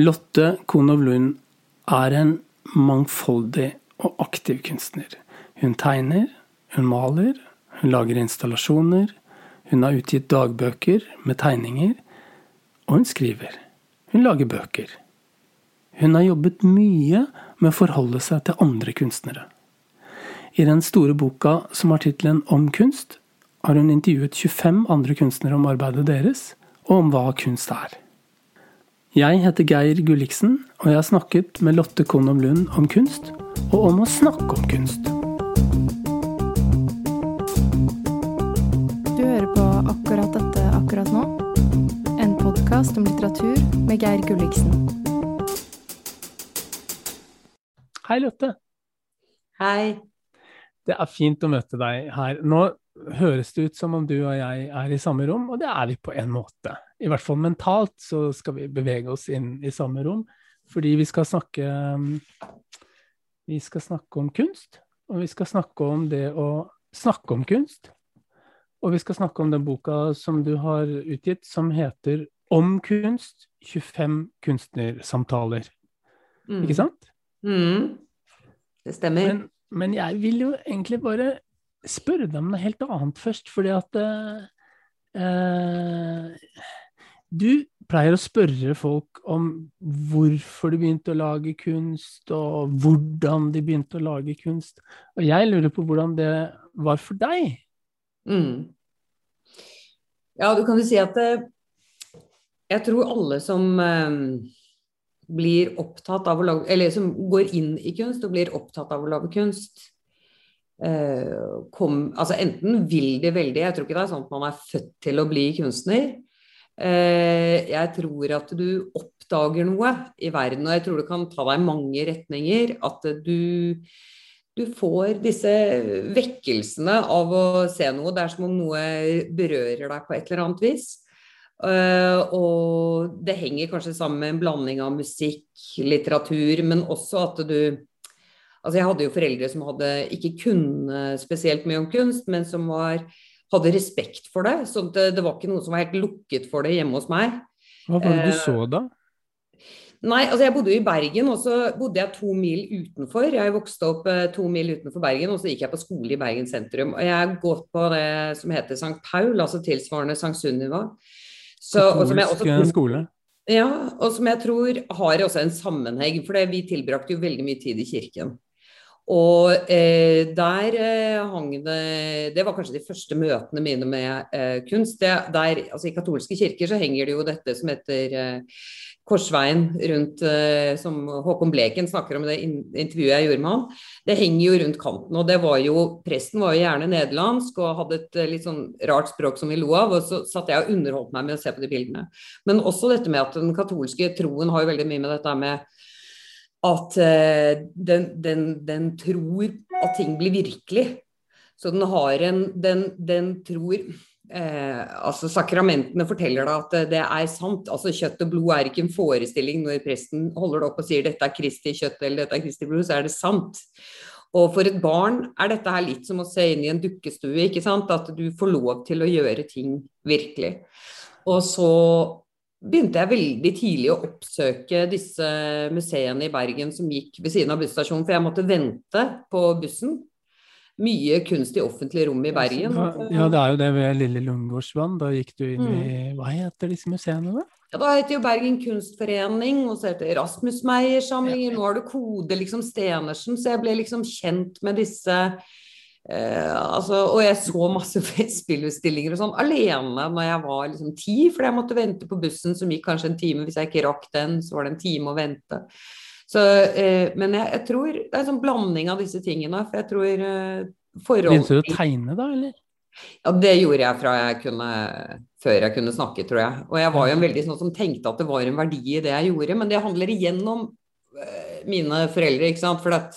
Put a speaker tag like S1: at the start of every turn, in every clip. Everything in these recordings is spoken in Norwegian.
S1: Lotte Konow Lund er en mangfoldig og aktiv kunstner. Hun tegner, hun maler, hun lager installasjoner, hun har utgitt dagbøker med tegninger, og hun skriver. Hun lager bøker. Hun har jobbet mye med å forholde seg til andre kunstnere. I den store boka som har tittelen Om kunst, har hun intervjuet 25 andre kunstnere om arbeidet deres, og om hva kunst er. Jeg heter Geir Gulliksen, og jeg har snakket med Lotte Konom Lund om kunst, og om å snakke om kunst.
S2: Du hører på akkurat dette akkurat nå. En podkast om litteratur med Geir Gulliksen.
S1: Hei, Lotte.
S3: Hei.
S1: Det er fint å møte deg her. Nå høres det ut som om du og jeg er i samme rom, og det er vi på en måte. I hvert fall mentalt så skal vi bevege oss inn i samme rom, fordi vi skal snakke Vi skal snakke om kunst, og vi skal snakke om det å snakke om kunst. Og vi skal snakke om den boka som du har utgitt, som heter Om kunst 25 kunstnersamtaler. Mm. Ikke sant?
S3: Mm. Det stemmer.
S1: Men, men jeg vil jo egentlig bare spørre deg om noe helt annet først, fordi at eh, Du pleier å spørre folk om hvorfor de begynte å lage kunst, og hvordan de begynte å lage kunst. Og jeg lurer på hvordan det var for deg.
S3: Mm. Ja, du kan jo si at eh, jeg tror alle som eh, blir opptatt av å lage Eller som går inn i kunst og blir opptatt av å lage kunst, Eh, kom, altså Enten vil de veldig, jeg tror ikke det er sånn at man er født til å bli kunstner. Eh, jeg tror at du oppdager noe i verden, og jeg tror det kan ta deg mange retninger. At du, du får disse vekkelsene av å se noe. Det er som om noe berører deg på et eller annet vis. Uh, og det henger kanskje sammen med en blanding av musikk, litteratur, men også at du Altså jeg hadde jo foreldre som hadde ikke kunne spesielt mye om kunst, men som var, hadde respekt for det. Så det, det, var ikke noe som var helt lukket for det hjemme hos meg.
S1: Hva var det du så da?
S3: Nei, altså jeg bodde jo i Bergen, og så bodde jeg to mil utenfor. Jeg vokste opp eh, to mil utenfor Bergen, og så gikk jeg på skole i Bergen sentrum. Og jeg har gått på det som heter St. Paul, altså tilsvarende St. Sunniva.
S1: Katolsk skole?
S3: Ja, og som jeg tror har også en sammenheng, for vi tilbrakte jo veldig mye tid i kirken. Og eh, der eh, hang det Det var kanskje de første møtene mine med eh, kunst. Det, der, altså I katolske kirker så henger det jo dette som heter eh, korsveien rundt eh, Som Håkon Bleken snakker om i det intervjuet jeg gjorde med han. Det henger jo rundt kanten. Og det var jo Presten var jo gjerne nederlandsk og hadde et eh, litt sånn rart språk som vi lo av. Og så satt jeg og underholdt meg med å se på de bildene. Men også dette med at den katolske troen har jo veldig mye med dette med at uh, den, den, den, tror at ting blir virkelig. Så den har en Den, den tror eh, altså Sakramentene forteller deg at det er sant. altså Kjøtt og blod er ikke en forestilling. Når presten holder det opp og sier dette er Kristi kjøtt eller dette er Kristi blod, så er det sant. Og for et barn er dette her litt som å se inn i en dukkestue. ikke sant? At du får lov til å gjøre ting virkelig. Og så begynte jeg veldig tidlig å oppsøke disse museene i Bergen som gikk ved siden av busstasjonen, for jeg måtte vente på bussen. Mye kunst i offentlige rom i Bergen.
S1: Ja, det er jo det ved Lille Lungegårdsvann. Da gikk du inn i mm. Hva heter disse museene, da?
S3: Ja, Da heter jo Bergen Kunstforening, og så heter det Rasmus Meyer-samlinger. Nå har du Kode liksom Stenersen, så jeg ble liksom kjent med disse Eh, altså, og jeg så masse spillutstillinger og sånn alene når jeg var liksom ti, fordi jeg måtte vente på bussen som gikk kanskje en time. Hvis jeg ikke rakk den, så var det en time å vente. Så, eh, men jeg, jeg, tror det er en sånn blanding av disse tingene. For jeg tror eh, forhold
S1: Begynte du å tegne da, eller?
S3: Ja, det gjorde jeg fra jeg kunne, før jeg kunne snakke, tror jeg. Og jeg var jo en veldig sånn som tenkte at det var en verdi i det jeg gjorde. Men det handler igjen om uh, mine foreldre, ikke sant. For at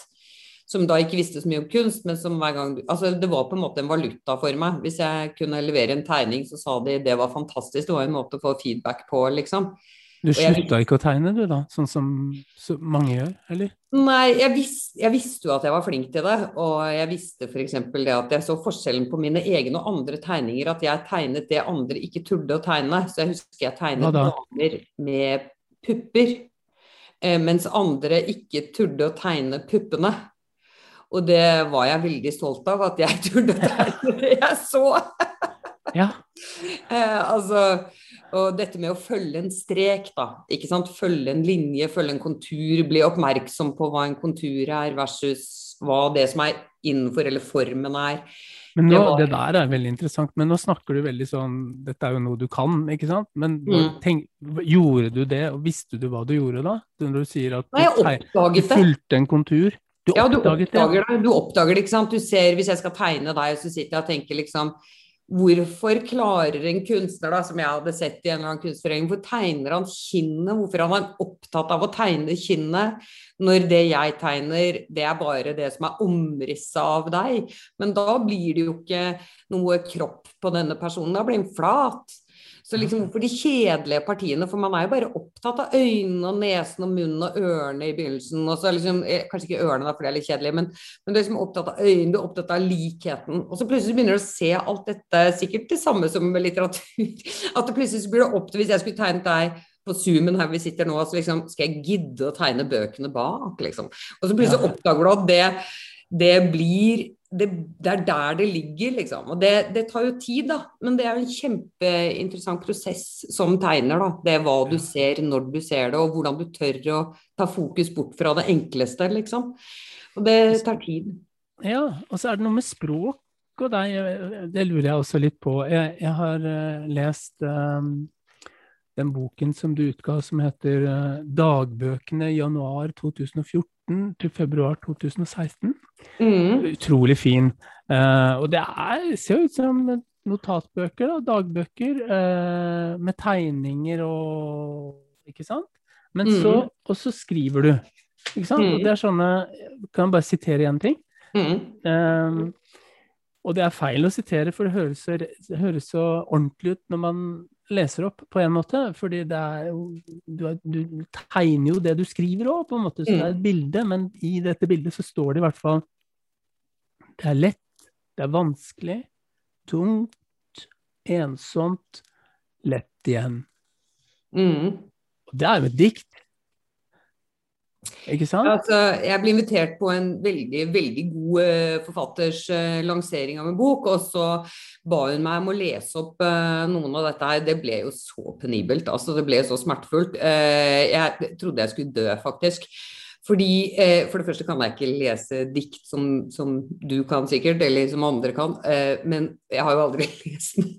S3: som da ikke visste så mye om kunst, men som hver gang Altså, det var på en måte en valuta for meg. Hvis jeg kunne levere en tegning, så sa de det var fantastisk. Det var en måte å få feedback på, liksom.
S1: Du slutta ikke å tegne, du da? Sånn som så mange gjør, eller?
S3: Nei, jeg, vis, jeg, visste jo at jeg var flink til det. Og jeg visste f.eks. det at jeg så forskjellen på mine egne og andre tegninger. At jeg tegnet det andre ikke turde å tegne. Så jeg husker jeg tegnet damer med pupper. eh, mens andre ikke turde å tegne puppene. Og det var jeg veldig stolt av, at jeg turde tegne det jeg så.
S1: Ja.
S3: Eh, altså, og dette med å følge en strek, da. ikke sant? Følge en linje, følge en kontur. Bli oppmerksom på hva en kontur er, versus hva det som er innenfor, eller formen er.
S1: Men nå,
S3: Det var-
S1: det der er veldig interessant, men nå snakker du veldig sånn Dette er jo noe du kan, ikke sant? Men
S3: Mm.
S1: tenk, gjorde du det, og visste du hva du gjorde da? Når du sier at
S3: Nei, jeg
S1: du, teg- du fulgte en kontur. Du
S3: Ja, du oppdager det. Du oppdager det, ikke sant. Du ser, hvis jeg skal tegne deg, så sitter jeg og tenker liksom Hvorfor klarer en kunstner, da, som jeg hadde sett i en eller annen kunstforening, hvor tegner han kinnet? Hvorfor er han opptatt av å tegne kinnet, når det jeg tegner, det er bare det som er omrisset av deg? Men da blir det jo ikke noe kropp på denne personen, da blir han flat. Så liksom hvorfor de kjedelige partiene, for man er jo bare opptatt av øynene og nesen og munnen og ørene i begynnelsen. Og så liksom, eh, kanskje ikke ørene, da, for det er litt kjedelig, men, men du er liksom opptatt av øynene, du er opptatt av likheten. Og så plutselig begynner du å se alt dette, sikkert det samme som med litteratur. At det plutselig blir det opp til, hvis jeg skulle tegnet deg på zoomen her vi sitter nå, så liksom skal jeg gidde å tegne bøkene bak, liksom. Og så plutselig oppdager du at det, det blir det, det er der det ligger, liksom. Og det, det tar jo tid, da. Men det er jo en kjempeinteressant prosess som tegner, da. Det er hva du ser, når du ser det, og hvordan du tør å ta fokus bort fra det enkleste, liksom. Og det tar tid.
S1: Ja, og så er det noe med språk og deg, det lurer jeg også litt på. Jeg, jeg har eh, lest um, den boken som du utga som heter eh, 'Dagbøkene januar 2014 til februar 2016'.
S3: Mm.
S1: Utrolig fin. Uh, og det er, ser ut som notatbøker, da, dagbøker, uh, med tegninger og Ikke sant? Men så,
S3: Mm.
S1: og så skriver du. Ikke sant? Og
S3: Mm.
S1: det er sånne Kan jeg bare sitere én ting?
S3: Mm.
S1: Um, og det er feil å sitere, for det høres, så, det høres så ordentlig ut når man leser opp, på en måte. Fordi det er Du, du tegner jo det du skriver òg, på en måte. Så det er et bilde, men i dette bildet så står det i hvert fall Det er lett, det er vanskelig, tungt, ensomt, lett igjen.
S3: Mm.
S1: Og det er jo et dikt. Ikke sant?
S3: Altså, jeg ble invitert på en veldig veldig god eh, forfatters eh, lansering av en bok, og så ba hun meg om å lese opp eh, noen av dette her. Det ble jo så penibelt, altså det ble så smertefullt. Jeg trodde jeg skulle dø, faktisk. Fordi, eh, For det første kan jeg ikke lese dikt som, som du kan sikkert, eller som andre kan. Eh, men jeg har jo aldri lest den.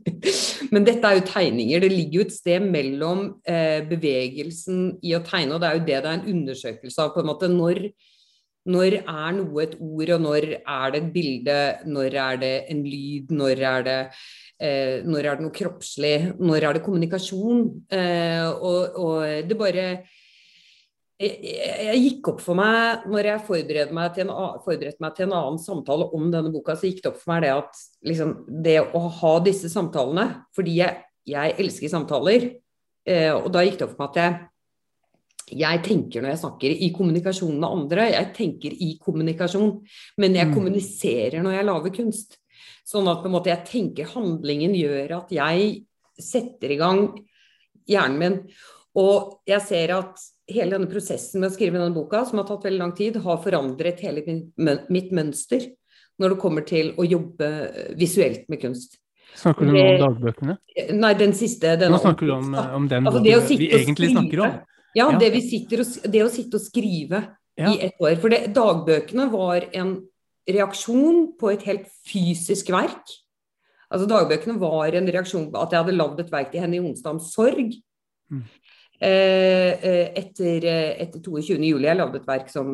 S3: Men dette er jo tegninger. Det ligger jo et sted mellom eh, bevegelsen i å tegne, og det er jo det det er en undersøkelse av. på en måte, Når, når er noe et ord, og når er det et bilde? Når er det en lyd? Når er det eh, når er det noe kroppslig? Når er det kommunikasjon? Eh, og, og det bare jeg, jeg, gikk opp for meg når jeg forberedte meg, til en, forberedte meg til en annen samtale om denne boka, så gikk det opp for meg det at liksom, det å ha disse samtalene Fordi jeg, jeg elsker samtaler, eh, og da gikk det opp for meg at jeg jeg tenker når jeg snakker i kommunikasjon med andre, jeg tenker i kommunikasjon, men jeg
S1: Mm.
S3: kommuniserer når jeg lager kunst. Sånn at på en måte jeg tenker handlingen gjør at jeg setter i gang hjernen min. Og jeg ser at hele denne prosessen med å skrive denne boka, som har tatt veldig lang tid, har forandret hele mitt mønster når det kommer til å jobbe eh, visuelt med kunst.
S1: Snakker du nå om dagbøkene?
S3: Nei, den siste Den
S1: Nå snakker du om, om den
S3: Altså, det
S1: vi egentlig snakker om.
S3: Ja,
S1: Ja.
S3: Det, vi og, det å sitte og skrive
S1: Ja.
S3: i ett år. For det, dagbøkene var en reaksjon på et helt fysisk verk. Altså Dagbøkene var en reaksjon på at jeg hadde lagd et verk til Henny Jonstad om sorg.
S1: Mm.
S3: Eh, eh, etter, eh, etter 22. juli. Jeg lagde et verk som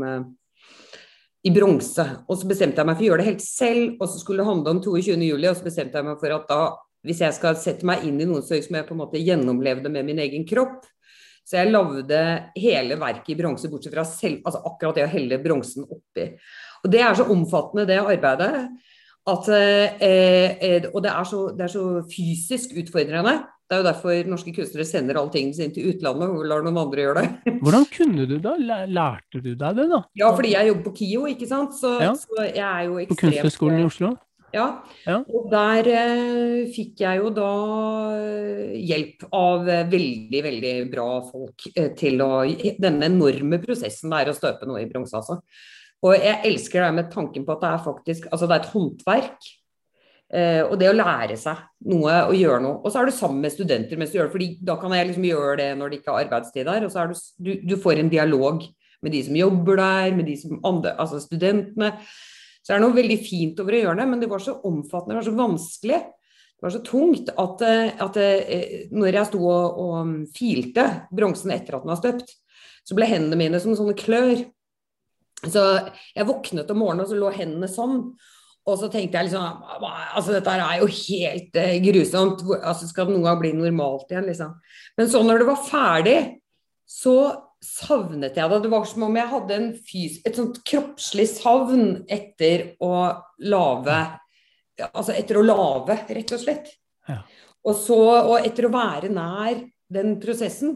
S3: i bronse. Og så bestemte jeg meg for å gjøre det helt selv, og så skulle det handle om 22. juli, og så bestemte jeg meg for at da, hvis jeg skal sette meg inn i noe, så som jeg på en måte gjennomlevde med min egen kropp, så jeg lagde hele verket i bronse, bortsett fra selv, altså akkurat det å helle bronsen oppi. Og det er så omfattende, det arbeidet. At, eh, og det er, så, det er så fysisk utfordrende. Det er jo derfor norske kunstnere sender alle tingene sine til utlandet og lar noen andre gjøre det.
S1: Hvordan kunne du det? Lærte du deg det, da?
S3: Ja, fordi jeg jobber på KIO, ikke sant. Så,
S1: Ja.
S3: så jeg er jo ekstremt På
S1: Kunsthøgskolen i Oslo?
S3: Ja.
S1: Ja.
S3: Og der eh, fikk jeg jo da eh, hjelp av eh, veldig, veldig bra folk eh, til å Denne enorme prosessen det er å støpe noe i bronse, altså. Og jeg elsker det med tanken på at det er faktisk Altså det er et håndverk. Eh, og det å lære seg noe og gjøre noe. Og så er du sammen med studenter mens du gjør det, fordi da kan jeg liksom gjøre det når det ikke er arbeidstid der. Og så du, du, du får en dialog med de som jobber der, med de som andre, altså studentene. Så det er noe veldig fint over å gjøre det, men det var så omfattende, det var så vanskelig. Det var så tungt at, eh, at eh, når jeg sto og, og filte bronsen etter at den var støpt, så ble hendene mine som sånne klør. Så jeg våknet om morgenen, og så lå hendene sånn. Og så tenkte jeg liksom Altså, dette er jo helt eh, grusomt. Altså, skal noen gang bli normalt igjen, liksom? Men så når det var ferdig, så savnet jeg det. Det var som om jeg hadde et sånt kroppslig savn etter å lage Altså etter å lage, rett og slett.
S1: Ja.
S3: Og, så, og etter å være nær den prosessen.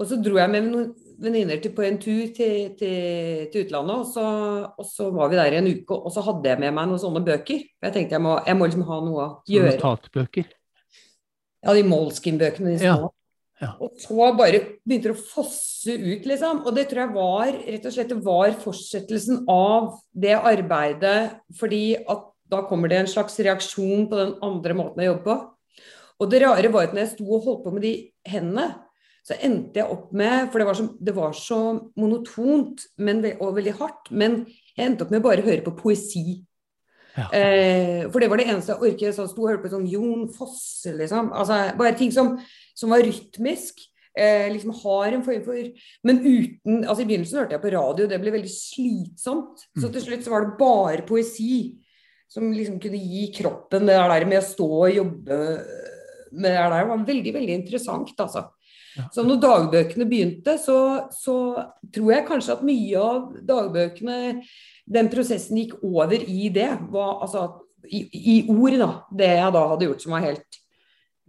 S3: Og så dro jeg med noen venninner på en tur til, til, til utlandet, og så, og så var vi der i en uke, og så hadde jeg med meg noen sånne bøker. Jeg tenkte jeg må, jeg må liksom ha noe å gjøre.
S1: notatbøker.
S3: Ja, de Molskin-bøkene. de
S1: Ja. Ja.
S3: Og så bare begynte det å fosse ut, liksom. Og det tror jeg var rett og slett det var fortsettelsen av det arbeidet. Fordi at da kommer det en slags reaksjon på den andre måten jeg jobber på. Og det rare var at når jeg sto og holdt på med de hendene, så endte jeg opp med For det var så, det var så monotont men, og veldig hardt. Men jeg endte opp med bare å høre på poesi.
S1: Ja.
S3: Eh, for det var det eneste jeg orket. Så jeg sto og hørte på sånn Jon Fosse, liksom. Altså, bare ting som, som var rytmisk. Eh, liksom har en form for Men uten Altså I begynnelsen hørte jeg på radio, det ble veldig slitsomt. Så til slutt så var det bare poesi som liksom kunne gi kroppen det der med å stå og jobbe med det der. Det var veldig, veldig interessant, altså. Så når dagbøkene begynte, så, så tror jeg kanskje at mye av dagbøkene den prosessen gikk over i det. Var, altså, i, I ord, da. Det jeg da hadde gjort som var helt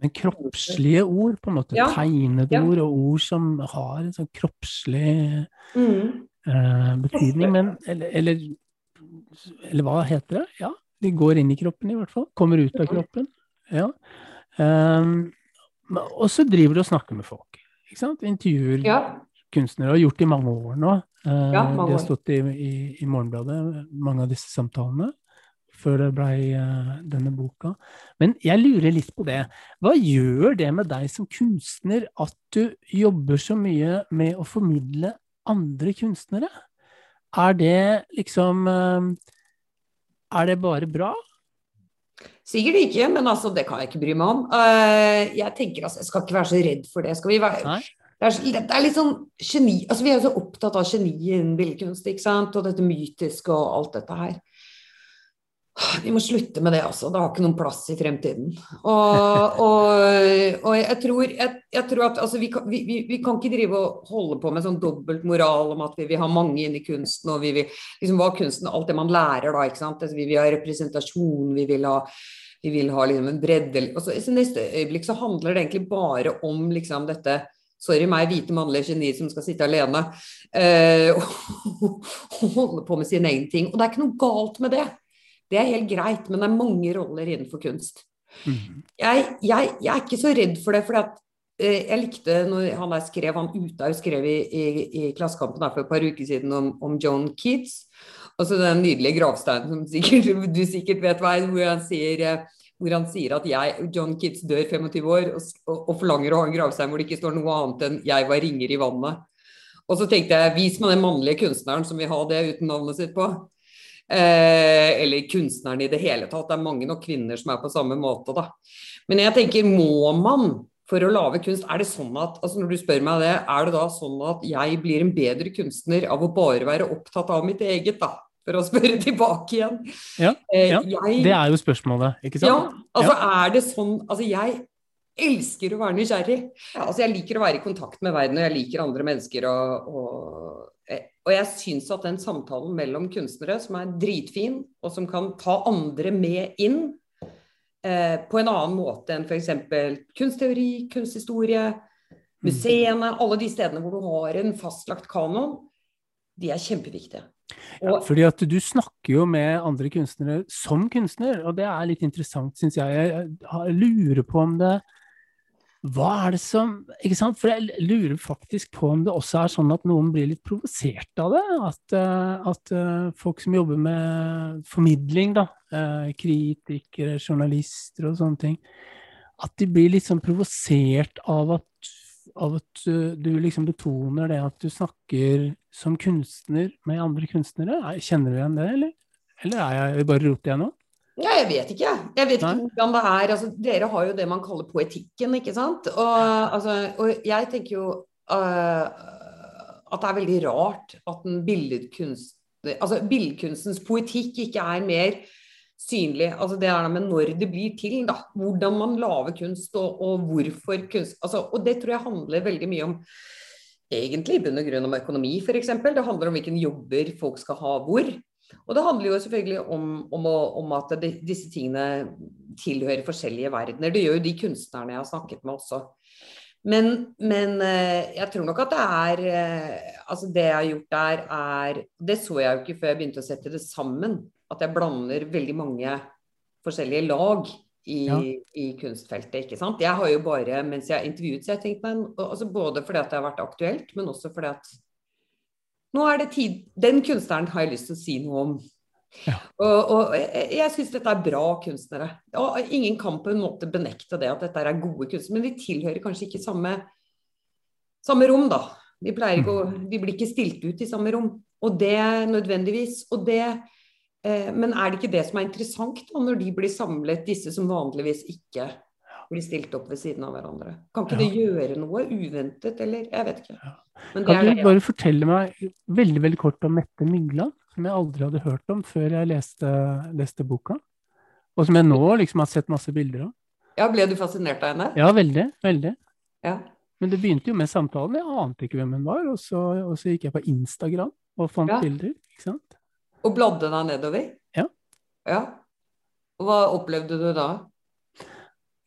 S1: Men kroppslige ord, på en måte.
S3: Ja.
S1: Tegnede
S3: Ja.
S1: ord, og ord som har en sånn kroppslig
S3: mm.
S1: eh, betydning. Men eller, eller, eller hva heter det? Ja, de går inn i kroppen i hvert fall. Kommer ut av kroppen. Ja. Um, og så driver du og snakker med folk. Ikke sant? Intervjuer
S3: Ja.
S1: kunstnere. Har gjort det i mange år nå. Eh,
S3: Ja, mange
S1: de har stått i, i, i Morgenbladet, mange av disse samtalene. Før det blei eh, denne boka. Men jeg lurer litt på det. Hva gjør det med deg som kunstner at du jobber så mye med å formidle andre kunstnere? Er det liksom eh, Er det bare bra?
S3: Sikkert ikke, men altså, det kan jeg ikke bry meg om. Uh, jeg tenker altså, jeg skal ikke være så redd for det. Skal vi være,
S1: Nei?
S3: det, er, det er litt sånn geni altså, Vi er jo så opptatt av geniet innen billedkunst, ikke sant? og dette mytiske og alt dette her. Vi må slutte med det, altså. Det har ikke noen plass i fremtiden. Og, og, og jeg, tror, jeg, jeg tror at altså, vi, kan, vi, vi, kan ikke drive og holde på med sånn dobbeltmoral om at vi vil ha mange inn i kunsten, og vi vil liksom hva kunsten Alt det man lærer da, ikke sant. Altså, vi vil ha representasjon, vi vil ha vi vil ha liksom en bredde og så, I neste øyeblikk så handler det egentlig bare om liksom dette Sorry meg, hvite mannlige geni som skal sitte alene eh, og, og holde på med sin egen ting. Og det er ikke noe galt med det. Det er helt greit, men det er mange roller innenfor kunst.
S1: Mm.
S3: Jeg, jeg, jeg er ikke så redd for det, for eh, jeg likte når han der skrev, han Uthaug skrev i, i, i Klassekampen for et par uker siden om, om John Keats. Og så den nydelige gravsteinen som sikkert, du sikkert vet hva er, hvor han sier eh, hvor han sier at jeg, John Keats dør 25 år og, og forlanger å ha en gravstein hvor det ikke står noe annet enn 'jeg var ringer i vannet'. Og så tenkte jeg, vis meg den mannlige kunstneren som vil ha det uten navnet sitt på. Eh, eller kunstneren i det hele tatt. Det er mange nok kvinner som er på samme måte, da. Men jeg tenker, må man for å lage kunst, er det sånn at altså når du spør meg det, er det da sånn at jeg blir en bedre kunstner av å bare være opptatt av mitt eget, da? For å spørre tilbake igjen.
S1: Ja,
S3: Eh,
S1: ja.
S3: jeg,
S1: Det er jo spørsmålet, ikke sant?
S3: ja, altså er det sånn Altså jeg elsker å være nysgjerrig. Ja, altså jeg liker å være i kontakt med verden, og jeg liker andre mennesker. Og, og, og jeg syns at den samtalen mellom kunstnere, som er dritfin, og som kan ta andre med inn eh, på en annen måte enn f.eks. kunstteori, kunsthistorie, museene, alle de stedene hvor du har en fastlagt kanon, de er kjempeviktige.
S1: Ja, fordi at du snakker jo med andre kunstnere som kunstner, og det er litt interessant, syns jeg. Jeg lurer på om det Hva er det som Ikke sant? For jeg lurer faktisk på om det også er sånn at noen blir litt provosert av det. At, eh, at eh, folk som jobber med formidling, da, eh, kritikere, journalister og sånne ting, at de blir litt sånn provosert av at av at du liksom betoner det at du snakker som kunstner med andre kunstnere. Kjenner du igjen det, eller? Eller er jeg bare roter jeg nå?
S3: Ja, jeg vet ikke. Jeg vet ikke Nei. hvordan det er. Altså, dere har jo det man kaller poetikken, ikke sant. Og, altså, og jeg tenker jo uh, at det er veldig rart at en billedkunst Altså billedkunstens poetikk ikke er mer synlig. Altså det er med når det blir til, da. Hvordan man lager kunst, og, og hvorfor kunst altså, Og det tror jeg handler veldig mye om egentlig i bunn og grunn om økonomi, f.eks. Det handler om hvilken jobber folk skal ha hvor. Og det handler jo selvfølgelig om, om, om at de, disse tingene tilhører forskjellige verdener. Det gjør jo de kunstnerne jeg har snakket med også. Men, men eh, jeg tror nok at det er eh, Altså, det jeg har gjort der, er Det så jeg jo ikke før jeg begynte å sette det sammen at jeg blander veldig mange forskjellige lag i, ja. i, kunstfeltet. ikke sant? Jeg har jo bare, mens jeg har intervjuet, så jeg tenkt meg, altså Både fordi at det har vært aktuelt, men også fordi at nå er det tid Den kunstneren har jeg lyst til å si noe om. Ja. Og, og, jeg, jeg syns dette er bra kunstnere. Og ingen kan på en måte benekte det at dette er gode kunstnere, men de tilhører kanskje ikke samme, samme rom, da. Ikke å, vi, blir ikke stilt ut i samme rom. Og det nødvendigvis. Og det Eh, men er det ikke det som er interessant, da, når de blir samlet, disse som vanligvis ikke blir stilt opp ved siden av hverandre? Kan ikke ja. det gjøre noe uventet, eller? Jeg vet ikke. Ja.
S1: kan du bare fortelle meg veldig veldig kort om Mette Mygland, som jeg aldri hadde hørt om før jeg leste, leste boka? Og som jeg nå liksom har sett masse bilder av.
S3: Ja, Ble du fascinert av henne?
S1: Ja, veldig. Veldig. Ja. Men det begynte jo med samtalen. Jeg ante ikke hvem hun var. Og så, og så gikk jeg på Instagram og fant bilder. ikke sant?
S3: Og bladde deg nedover?
S1: Ja.
S3: ja. Hva opplevde du da?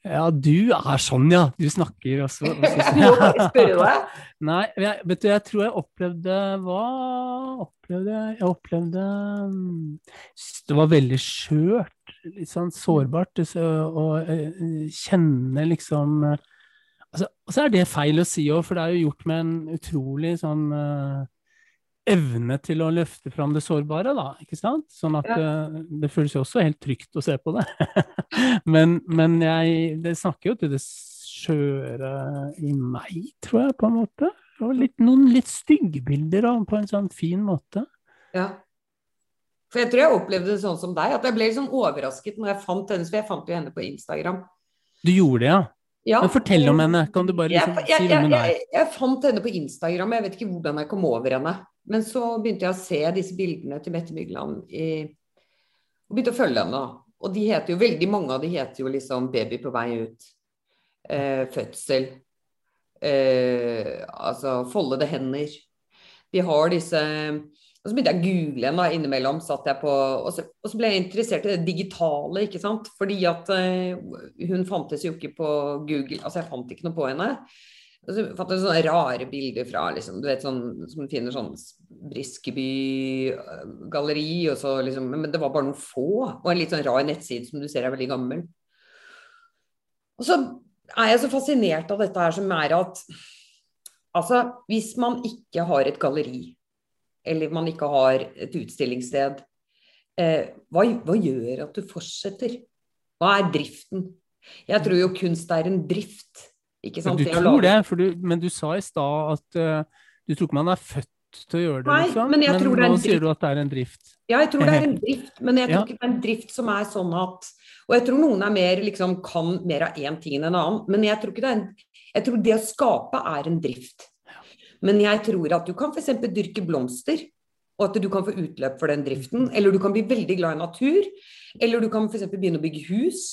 S1: Ja, du er sånn, ja. Du snakker også.
S3: også Spørre deg?
S1: Nei, jeg, vet du, jeg tror jeg opplevde Hva opplevde jeg? Jeg opplevde mm, Det var veldig skjørt, litt sånn sårbart, å eh, kjenne liksom altså, Og så er det feil å si òg, for det er jo gjort med en utrolig sånn uh, evne til å løfte fram det sårbare, da. ikke sant? Sånn at ja. det, det føles jo også helt trygt å se på det. men, men jeg Det snakker jo til det skjøre i meg, tror jeg, på en måte. Og litt, noen litt stygge bilder da, på en sånn fin måte.
S3: Ja. For jeg tror jeg opplevde det sånn som deg, at jeg ble litt sånn overrasket når jeg fant henne, for jeg fant jo henne på Instagram.
S1: Du gjorde det, ja? Ja, Men fortell om henne. Kan du bare liksom,
S3: jeg, jeg, si hvem hun er? Jeg, jeg, fant henne på Instagram, jeg vet ikke hvordan jeg kom over henne. Men så begynte jeg å se disse bildene til Mette Mygland i, og begynte å følge henne. Og de heter jo, veldig mange av de heter jo liksom 'Baby på vei ut', eh, 'Fødsel', eh, altså 'Foldede hender'. De har disse og så begynte jeg å google henne innimellom, satt jeg på, og så, og så, ble jeg interessert i det digitale, ikke sant. Fordi at uh, hun fantes jo ikke på Google, altså jeg fant ikke noe på henne. Og så fant jeg sånne rare bilder fra liksom, du vet, sånn, som du finner sånn Briskeby-galleri, og så liksom Men det var bare noen få. Og en litt sånn rar nettside som du ser er veldig gammel. Og så er jeg så fascinert av dette her som er at altså, hvis man ikke har et galleri, eller man ikke har et utstillingssted, eh, hva, hva gjør at du fortsetter? Hva er driften? Jeg tror jo kunst er en drift. Ikke sant?
S1: Men du tror det, du, men du sa i stad at uh, du tror ikke man er født til å gjøre det,
S3: Nei,
S1: liksom.
S3: Men, jeg men
S1: nå sier du at det er en drift.
S3: Ja, jeg tror det er en drift, men jeg tror ja. ikke det er en drift som er sånn at Og jeg tror noen er mer, liksom, kan mer av én ting enn en annen, men jeg tror ikke det er en Jeg tror det å skape er en drift. Men jeg tror at du kan f.eks. dyrke blomster, og at du kan få utløp for den driften. Eller du kan bli veldig glad i natur. Eller du kan f.eks. begynne å bygge hus.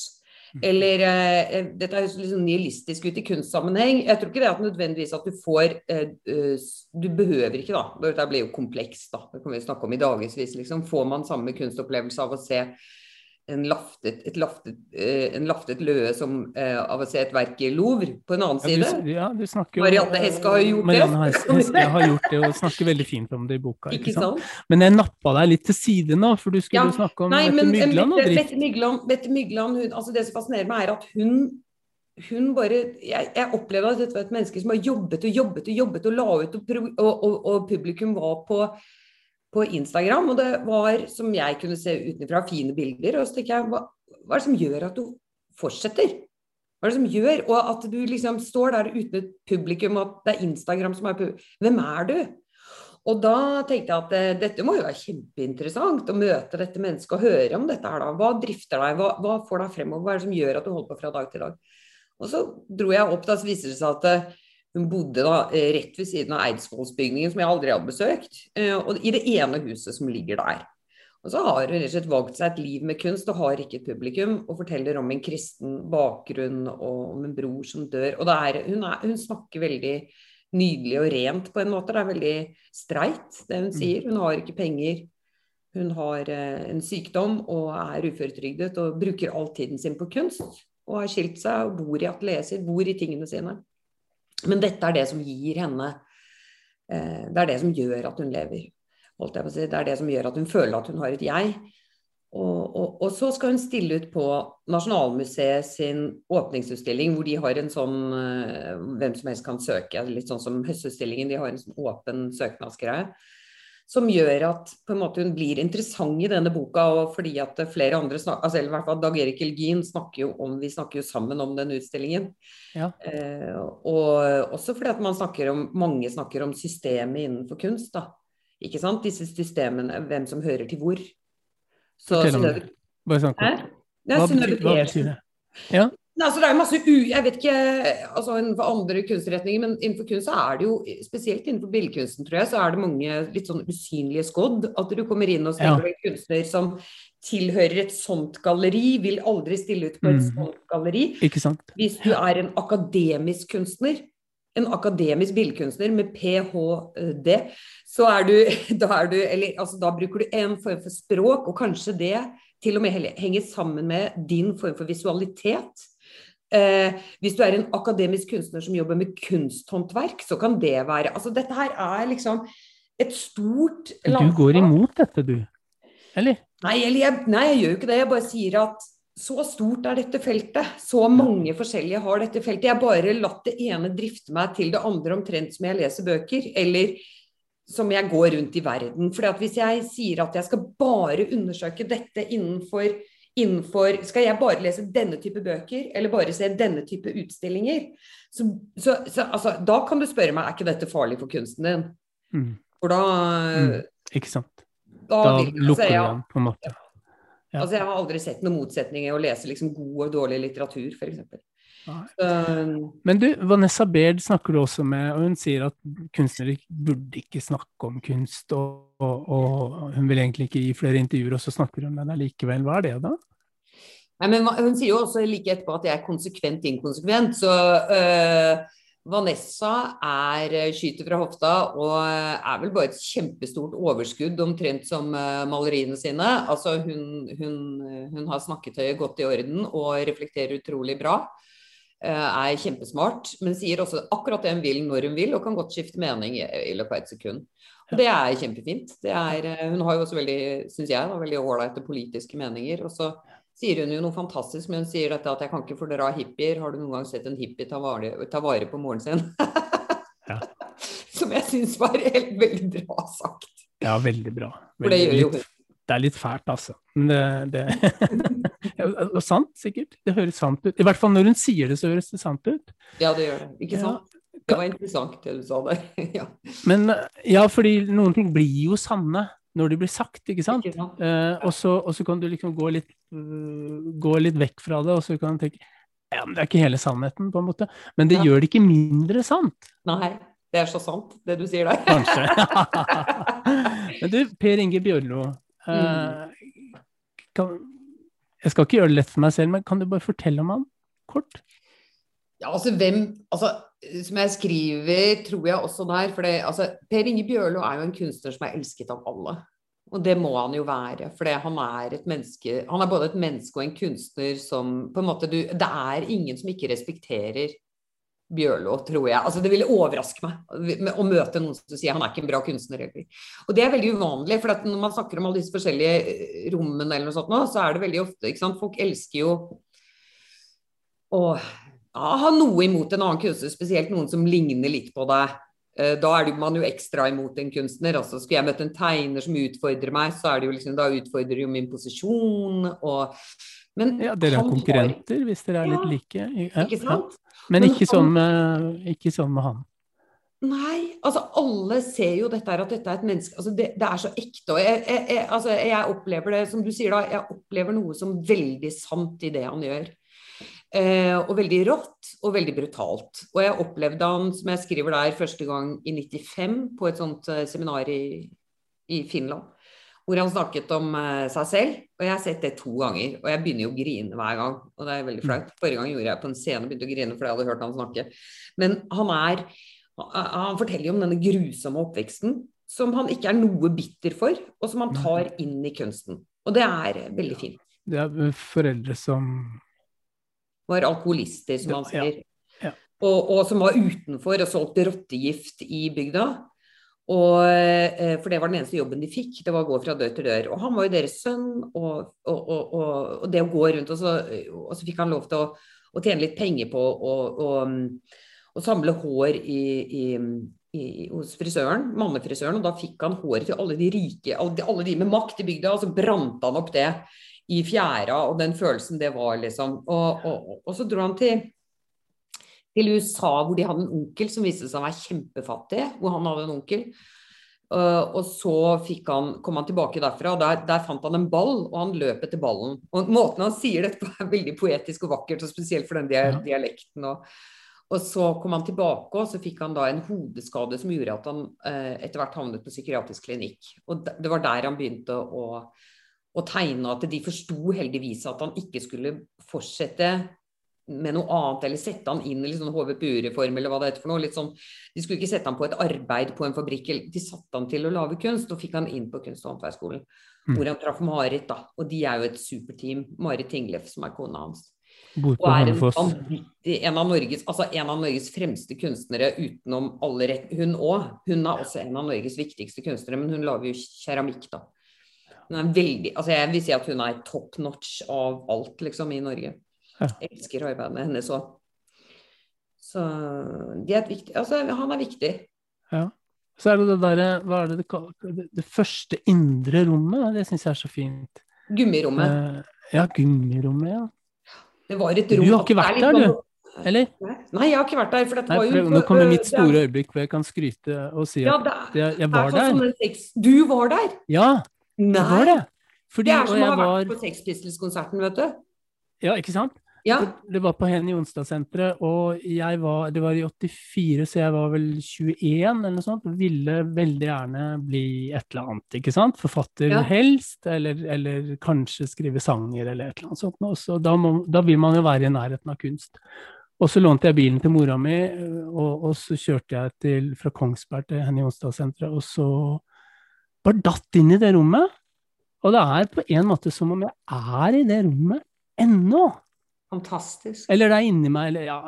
S3: Mm. Eller eh, eh, Dette er jo liksom nihilistisk ut i kunstsammenheng. Jeg tror ikke det at nødvendigvis at du får eh, uh, Du behøver ikke, da. Dette blir jo komplekst, da. Det kan vi snakke om i dagevis, liksom. Får man samme kunstopplevelse av å se en laftet, et laftet, eh, en laftet løe som eh, av å se et verk i Louvre på en annen
S1: Ja, du,
S3: side.
S1: ja, du snakker jo
S3: Marianne Heske har jo gjort det.
S1: Marianne Hes- Heske har gjort det, og snakker veldig fint om det i boka.
S3: Ikke
S1: ikke sant?
S3: sant?
S1: Men jeg nappa deg litt til side nå, for du skulle
S3: Ja,
S1: snakke om
S3: Nei,
S1: Mette
S3: men
S1: Mygland og dritt.
S3: Mette Mygland, Mette Mygland hun, altså det som fascinerer meg, er at hun hun bare, jeg, jeg opplevde at dette var et menneske som har jobbet og jobbet og jobbet og la ut, og, og, og, og publikum var på, på Instagram. Og det var, som jeg kunne se utenfra, fine bilder. Og så tenker jeg, hva, hva er det som gjør at du fortsetter? Hva er det som gjør og at du liksom står der uten et publikum, og at det er Instagram som er publikum? Hvem er du? Og da tenkte jeg at eh, dette må jo være kjempeinteressant å møte dette mennesket og høre om dette her da. Hva drifter deg, hva, hva får deg fremover, hva er det som gjør at du holder på fra dag til dag? Og så dro jeg opp, da så viser det seg at eh, hun bodde da eh, rett ved siden av Eidsvollsbygningen, som jeg aldri hadde besøkt, eh, og i det ene huset som ligger der. Og så har hun rett og slett valgt seg et liv med kunst og har ikke et publikum, og forteller om en kristen bakgrunn og om en bror som dør. Og er, hun, er, hun snakker veldig nydelig og rent på en måte. Det er veldig streit, det hun sier. Hun har ikke penger. Hun har eh, en sykdom og er uføretrygdet og bruker all tiden sin på kunst. Og har skilt seg og bor i atelieret sitt, bor i tingene sine. Men dette er det som gir henne eh, Det er det som gjør at hun lever. Si. Det er det som gjør at hun føler at hun har et jeg. Og, og, og så skal hun stille ut på Nasjonalmuseet sin åpningsutstilling, hvor de har en sånn eh, Hvem som helst kan søke, litt sånn som Høstutstillingen. De har en sånn åpen søknadsgreie. Som gjør at måte hun blir interessant i denne boka, og fordi at flere andre snakker, altså, eller i hvert fall Dag Erik Elgin snakker jo om, vi snakker jo sammen om den utstillingen.
S1: Ja.
S3: Eh, og også fordi at man snakker om, mange snakker om systemet innenfor kunst. da. Ikke sant? Disse systemene, hvem som hører til hvor. Så
S1: Fortell om det. Bare
S3: snakk
S1: om.
S3: Det
S1: Hva betyr det? Ja,
S3: Nei, altså det er jo masse u... Jeg vet ikke altså innenfor andre kunstretninger, men innenfor kunst så er det jo, spesielt innenfor billedkunsten, tror jeg, så er det mange litt sånn usynlige skodd. At du kommer inn og
S1: Ja.
S3: stiller en kunstner som tilhører et sånt galleri, vil aldri stille ut på et
S1: mm.
S3: sånt galleri.
S1: ikke sant?
S3: Hvis du er en akademisk kunstner, en akademisk billedkunstner med ph.d., så er du, da er du Eller altså, da bruker du en form for språk, og kanskje det til og med henger sammen med din form for visualitet. Eh, hvis du er en akademisk kunstner som jobber med kunsthåndverk, så kan det være Altså, dette her er liksom et stort
S1: Du går imot dette, du? Eller?
S3: Nei, eller jeg, nei, jeg gjør jo ikke det. Jeg bare sier at så stort er dette feltet. Så mange forskjellige har dette feltet. Jeg har bare latt det ene drifte meg til det andre omtrent som jeg leser bøker. Eller som jeg går rundt i verden. For hvis jeg sier at jeg skal bare undersøke dette innenfor, innenfor Skal jeg bare lese denne type bøker, eller bare se denne type utstillinger? Så, så, så altså, da kan du spørre meg er ikke dette farlig for kunsten din.
S1: Mm.
S3: For da,
S1: Mm. Ikke sant?
S3: da,
S1: Da
S3: vil, altså,
S1: lukker du
S3: jeg,
S1: den, på en måte. Ja.
S3: Altså, jeg har aldri sett noen motsetning i å lese liksom god og dårlig litteratur, f.eks.
S1: Nei. Men du, Vanessa Baird snakker du også med, og hun sier at kunstnere burde ikke snakke om kunst, og, og, og hun vil egentlig ikke gi flere intervjuer, og så snakker hun med deg likevel. Hva er det, da?
S3: Nei, men Hun sier jo også like etterpå at jeg er konsekvent inkonsekvent. Så øh, Vanessa er øh, skyter fra hofta og øh, er vel bare et kjempestort overskudd, omtrent som øh, maleriene sine. Altså hun, hun, hun har snakketøyet godt i orden og reflekterer utrolig bra. er kjempesmart, men sier også akkurat det hun vil når hun vil, og kan godt skifte mening i, løpet av et sekund. Og Det er kjempefint. Det er, hun har jo også veldig, syns jeg, veldig ålreite politiske meninger. og så sier hun jo noe fantastisk, men hun sier dette at jeg kan ikke fordra hippier. Har du noen gang sett en hippie ta vare, ta vare på moren sin?
S1: Ja.
S3: Som jeg syns var helt veldig bra sagt.
S1: Ja, veldig bra.
S3: For det
S1: litt, det er litt fælt, altså. Men det, det sant, sikkert. Det høres sant ut. I hvert fall når hun sier det, så høres det sant ut.
S3: Ja, det gjør det. Ikke
S1: Ja.
S3: sant? Det var interessant det du sa der. ja.
S1: Men ja, fordi noen ting blir jo sanne når de blir sagt, ikke sant?
S3: Ikke sant?
S1: Eh, og, så, og så kan du liksom gå litt, uh, gå litt vekk fra det, og så kan du tenke ja, men det er ikke hele sannheten, på en måte. Men det
S3: Ja.
S1: gjør det ikke mindre sant,
S3: Nei, det er så sant, det du sier der.
S1: kanskje. men du, Per Inge Bjørlo. Eh, kan, jeg skal ikke gjøre det lett for meg selv, men kan du bare fortelle om han kort?
S3: Ja, altså hvem altså, Som jeg skriver, tror jeg også der For det, altså, Per Inge Bjørlo er jo en kunstner som er elsket av alle. Og det må han jo være, for han er et menneske Han er både et menneske og en kunstner som på en måte du Det er ingen som ikke respekterer Bjørlo, tror jeg. Altså, det ville overraske meg å møte noen som sier han er ikke en bra kunstner. Og det er veldig uvanlig, for når man snakker om alle disse forskjellige eh, rommene, eller noe sånt nå, så er det veldig ofte ikke sant? Folk elsker jo å ha noe imot en annen kunstner, spesielt noen som ligner litt på deg. Eh, da er man jo ekstra imot en kunstner. altså Skulle jeg møtt en tegner som utfordrer meg, så er det jo liksom, da utfordrer jo min posisjon. og
S1: men ja, dere er konkurrenter har... hvis dere er litt like. Ja, ikke sant? Ja. Men, Men ikke, han... sånn med, ikke, sånn med, han.
S3: Nei, altså alle ser jo dette her, at dette er et menneske altså det, det, er så ekte. og jeg, jeg, jeg, altså jeg, opplever det, som du sier da, jeg opplever noe som veldig sant i det han gjør. Eh, og veldig rått og veldig brutalt. Og jeg opplevde han, som jeg skriver der, første gang i 95 på et sånt uh, seminar i, i Finland hvor han snakket om eh, seg selv. Og jeg har sett det to ganger, og jeg begynner jo å grine hver gang. Og det er veldig flaut. Forrige gang gjorde jeg på en scene og begynte å grine fordi jeg hadde hørt han snakke. Men han er Han forteller jo om denne grusomme oppveksten som han ikke er noe bitter for, og som han tar inn i kunsten. Og det er veldig fint.
S1: Det er foreldre som
S3: Var alkoholister, som han sier. Ja. Ja. Og, og, som var utenfor og solgte rottegift i bygda. Og, eh, for det var den eneste jobben de fikk, det var å gå fra dør til dør. Og han var jo deres sønn, og, og, og det å gå rundt, og så, og så fikk han lov til å, å tjene litt penger på å samle hår i, i, i, hos frisøren, mannefrisøren, og da fikk han håret til alle de rike, alle de, alle de med makt i bygda, og så brant han opp det i fjæra, og den følelsen det var, liksom. Og, så dro han til til USA, hvor de hadde en onkel som viste seg å være kjempefattig. Hvor han hadde en onkel. Uh, og så han, kom han tilbake derfra, og der, der, fant han en ball, og han løp etter ballen. Og Måten han sier dette på er veldig poetisk og vakkert, og spesielt for den dia dialekten. Og, og, så kom han tilbake, og så fikk han da en hodeskade som gjorde at han uh, etter hvert havnet på psykiatrisk klinikk. Og det var der han begynte å, å tegne, at de forsto heldigvis at han ikke skulle fortsette med noe annet, eller sette han inn i sånn HVPU-reform, eller hva det heter for noe. litt sånn, De skulle ikke sette han på et arbeid på en fabrikk, de satte han til å lage kunst, og fikk han inn på kunst- og håndverksskolen. Mm. Hvor han traff Marit, da. Og de er jo et superteam. Marit Tinglef, som er kona hans.
S1: Bor på og er en,
S3: en, av Norges, altså en av Norges fremste kunstnere utenom alle rett Hun òg. Hun er også en av Norges viktigste kunstnere, men hun lager jo keramikk, da. Hun er veldig, altså Jeg vil si at hun er top notch av alt, liksom, i Norge. Jeg elsker arbeidet hennes òg. Så de er et viktig, altså, han er viktig.
S1: Ja. Så er det det derre Hva er det det Det første indre rommet, det syns jeg er så fint.
S3: Gummirommet.
S1: Eh, ja, gummirommet, ja.
S3: Det var et rom
S1: Du har ikke vært der, du? Eller?
S3: Nei, jeg har ikke vært der. For dette Nei, var jo
S1: Nå kommer mitt store øyeblikk hvor jeg kan skryte og si at ja, jeg, jeg var der.
S3: Sånn du var der?
S1: Ja,
S3: Nei.
S1: Det var det.
S3: Fordi, det er som å ha vært var... på Sex Pistols-konserten, vet du.
S1: Ja, ikke sant? Ja. Det var på Henny Jonstad-senteret, og jeg var, det var i 84, så jeg var vel 21 eller noe sånt, og ville veldig gjerne bli et eller annet, ikke sant? Forfatter ja. helst, eller, eller, kanskje skrive sanger eller et eller annet sånt. Så da, må, da, vil man jo være i nærheten av kunst. Og så lånte jeg bilen til mora mi, og, og så kjørte jeg til, fra Kongsberg til Henny Jonstad-senteret, og så bare datt inn i det rommet. Og det er på en måte som om jeg er i det rommet ennå.
S3: Fantastisk.
S1: Eller det er inni meg, eller ja,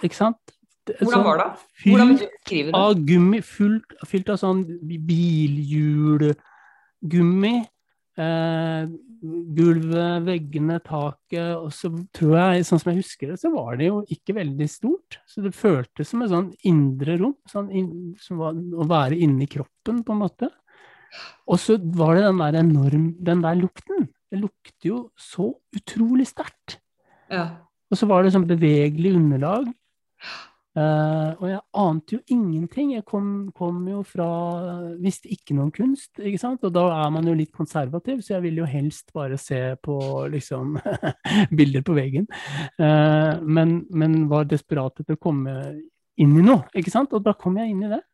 S1: ikke sant?
S3: Hvordan sånn var det? Hvordan vil du beskrive det?
S1: Av gummi, fullt, fylt av sånn bilhjulgummi. Eh, gulvet, veggene, taket. Og så tror jeg, sånn som jeg husker det, så var det jo ikke veldig stort. Så det føltes som et sånn indre rom. Sånn in, som var å være inni kroppen, på en måte. Og så var det den der enorm Den der lukten. Det lukter jo så utrolig sterkt.
S3: Ja.
S1: Og så var det sånn bevegelig underlag. Uh, og jeg ante jo ingenting. Jeg kom, kom, jo fra Visste ikke noe om kunst, ikke sant. Og da er man jo litt konservativ, så jeg ville jo helst bare se på liksom bilder på veggen. Uh, men, men, var desperat etter å komme inn i noe, ikke sant. Og da kom jeg inn i det.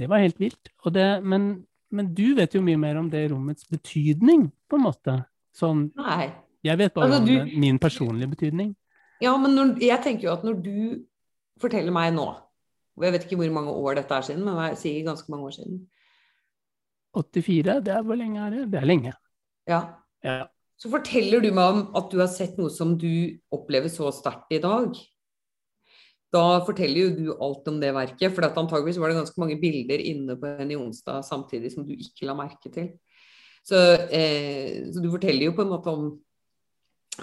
S1: Det var helt vilt. Det, men, men du vet jo mye mer om det rommets betydning, på en måte. Sånn
S3: Nei.
S1: Jeg vet bare altså, du, om min personlige betydning.
S3: Ja, men når, jeg tenker jo at når du forteller meg nå og Jeg vet ikke hvor mange år dette er siden, men jeg sier ganske mange år siden.
S1: 84, det er hvor lenge er det? Det er lenge.
S3: Ja.
S1: Ja.
S3: Så forteller du meg om at du har sett noe som du opplever så sterkt i dag. Da forteller jo du alt om det verket, for antageligvis var det ganske mange bilder inne på Henny Onsdag samtidig som du ikke la merke til. Så, eh, så, du forteller jo på en måte om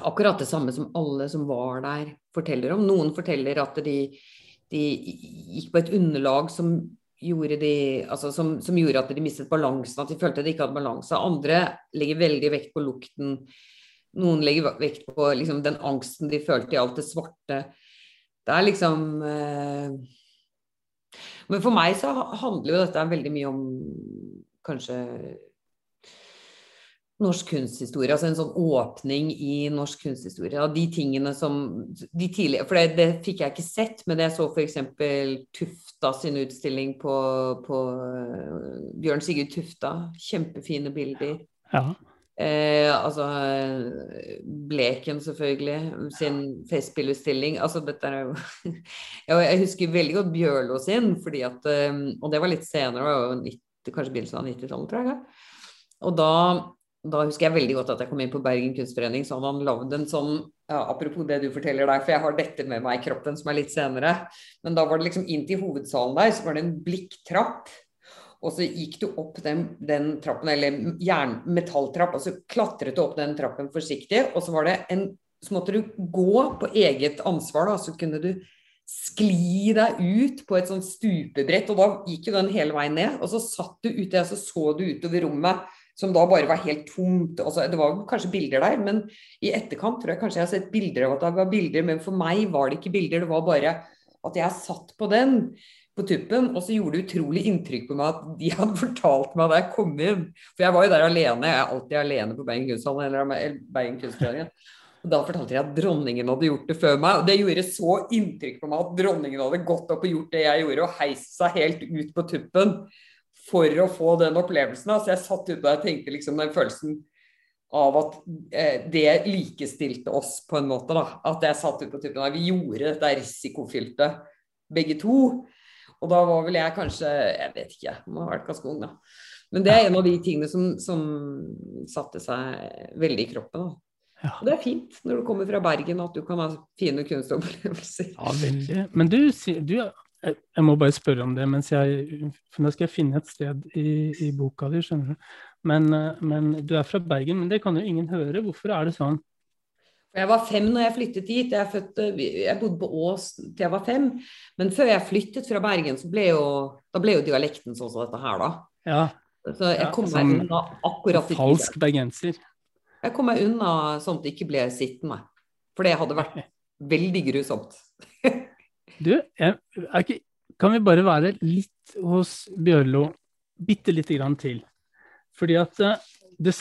S3: akkurat det samme som alle som var der, forteller om. Noen forteller at de, de gikk på et underlag som gjorde, de, altså som, som gjorde at de mistet balansen, at de følte de ikke hadde balanse. Andre legger veldig vekt på lukten. Noen legger vekt på liksom, den angsten de følte i alt det svarte. Det er liksom eh... Men for meg så handler jo dette veldig mye om kanskje norsk kunsthistorie, altså en sånn åpning i norsk kunsthistorie. Av de tingene som de tidligere, For det, det, fikk jeg ikke sett, men jeg så f.eks. Tufta sin utstilling på, på uh, Bjørn Sigurd Tufta. Kjempefine bilder.
S1: Ja. Ja.
S3: Eh, altså Bleken, selvfølgelig, sin festspillutstilling. Altså, dette er jo Jeg husker veldig godt Bjørlo sin, fordi at um, Og det var litt senere, var 90, kanskje begynnelsen av 90-tallet, tror jeg. Og da da husker jeg veldig godt at jeg kom inn på Bergen kunstforening, så hadde han lagd en sånn ja, Apropos det du forteller der, for jeg har dette med meg i kroppen som er litt senere. Men da var det liksom inn til hovedsalen der, så var det en blikktrapp. Og så gikk du opp den, den trappen, eller jernmetalltrapp, og så klatret du opp den trappen forsiktig. Og så var det en Så måtte du gå på eget ansvar, da. Så kunne du skli deg ut på et sånt stupebrett, og da gikk jo den hele veien ned. Og så satt du ute, og så så du utover rommet som da bare var helt tomt. Altså, det var kanskje bilder der, men i etterkant tror jeg kanskje jeg har sett bilder av at det var bilder, men for meg var det ikke bilder, det var bare at jeg satt på den på tuppen, og så gjorde det utrolig inntrykk på meg at de hadde fortalt meg da jeg kom inn. For jeg var jo der alene, jeg er alltid alene på Bergen Kunsthall eller Bergen Kunstforening. Og da fortalte de at dronningen hadde gjort det før meg. Og det gjorde så inntrykk på meg at dronningen hadde gått opp og gjort det jeg gjorde, og heist seg helt ut på tuppen for å få den opplevelsen. Så jeg satt ute og tenkte liksom den følelsen av at eh, det likestilte oss på en måte. da, At jeg satt ute på tuppen vi gjorde dette risikofylte begge to. Og da var vel jeg kanskje Jeg vet ikke, jeg må ha vært ganske ung da. Men det er en av de tingene som, som satte seg veldig i kroppen. da. Ja. Og det er fint når du kommer fra Bergen at du kan ha fine kunstopplevelser.
S1: Ja, veldig. Men du, du jeg må bare spørre om det, mens jeg, for nå skal jeg finne et sted i, i boka di. skjønner du. Men, men, du er fra Bergen, men det kan jo ingen høre. Hvorfor er det sånn?
S3: Jeg var fem når jeg flyttet dit. Jeg, fødte, jeg bodde på Ås til jeg var fem. Men før jeg flyttet fra Bergen, så ble jo, da ble jo dialekten sånn som dette her, da.
S1: Ja.
S3: Så jeg kom ja, meg unna akkurat
S1: i Falsk bergenser.
S3: Jeg kom meg unna sånn at det ikke ble sittende. For det hadde vært veldig grusomt.
S1: Du, jeg, ikke, kan vi bare være litt hos Bjørlo bitte lite grann til? Fordi at eh, det,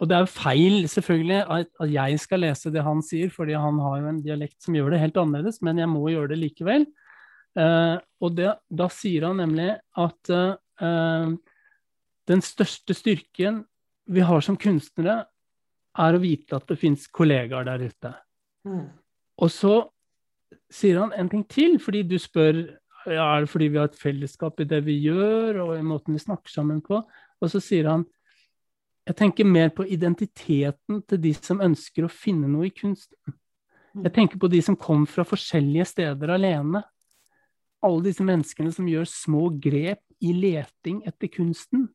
S1: Og det er jo feil, selvfølgelig, at, jeg skal lese det han sier, fordi han har jo en dialekt som gjør det helt annerledes, men jeg må gjøre det likevel. Uh, og det, da sier han nemlig at uh, den største styrken vi har som kunstnere, er å vite at det fins kollegaer der ute. Mm. Og så sier han en ting til, fordi du spør ja, er det fordi vi har et fellesskap i det vi gjør, og i måten vi snakker sammen på. Og så sier han jeg tenker mer på identiteten til de som ønsker å finne noe i kunsten. Mm. Jeg tenker på de som kom fra forskjellige steder alene. Alle disse menneskene som gjør små grep i leting etter kunsten.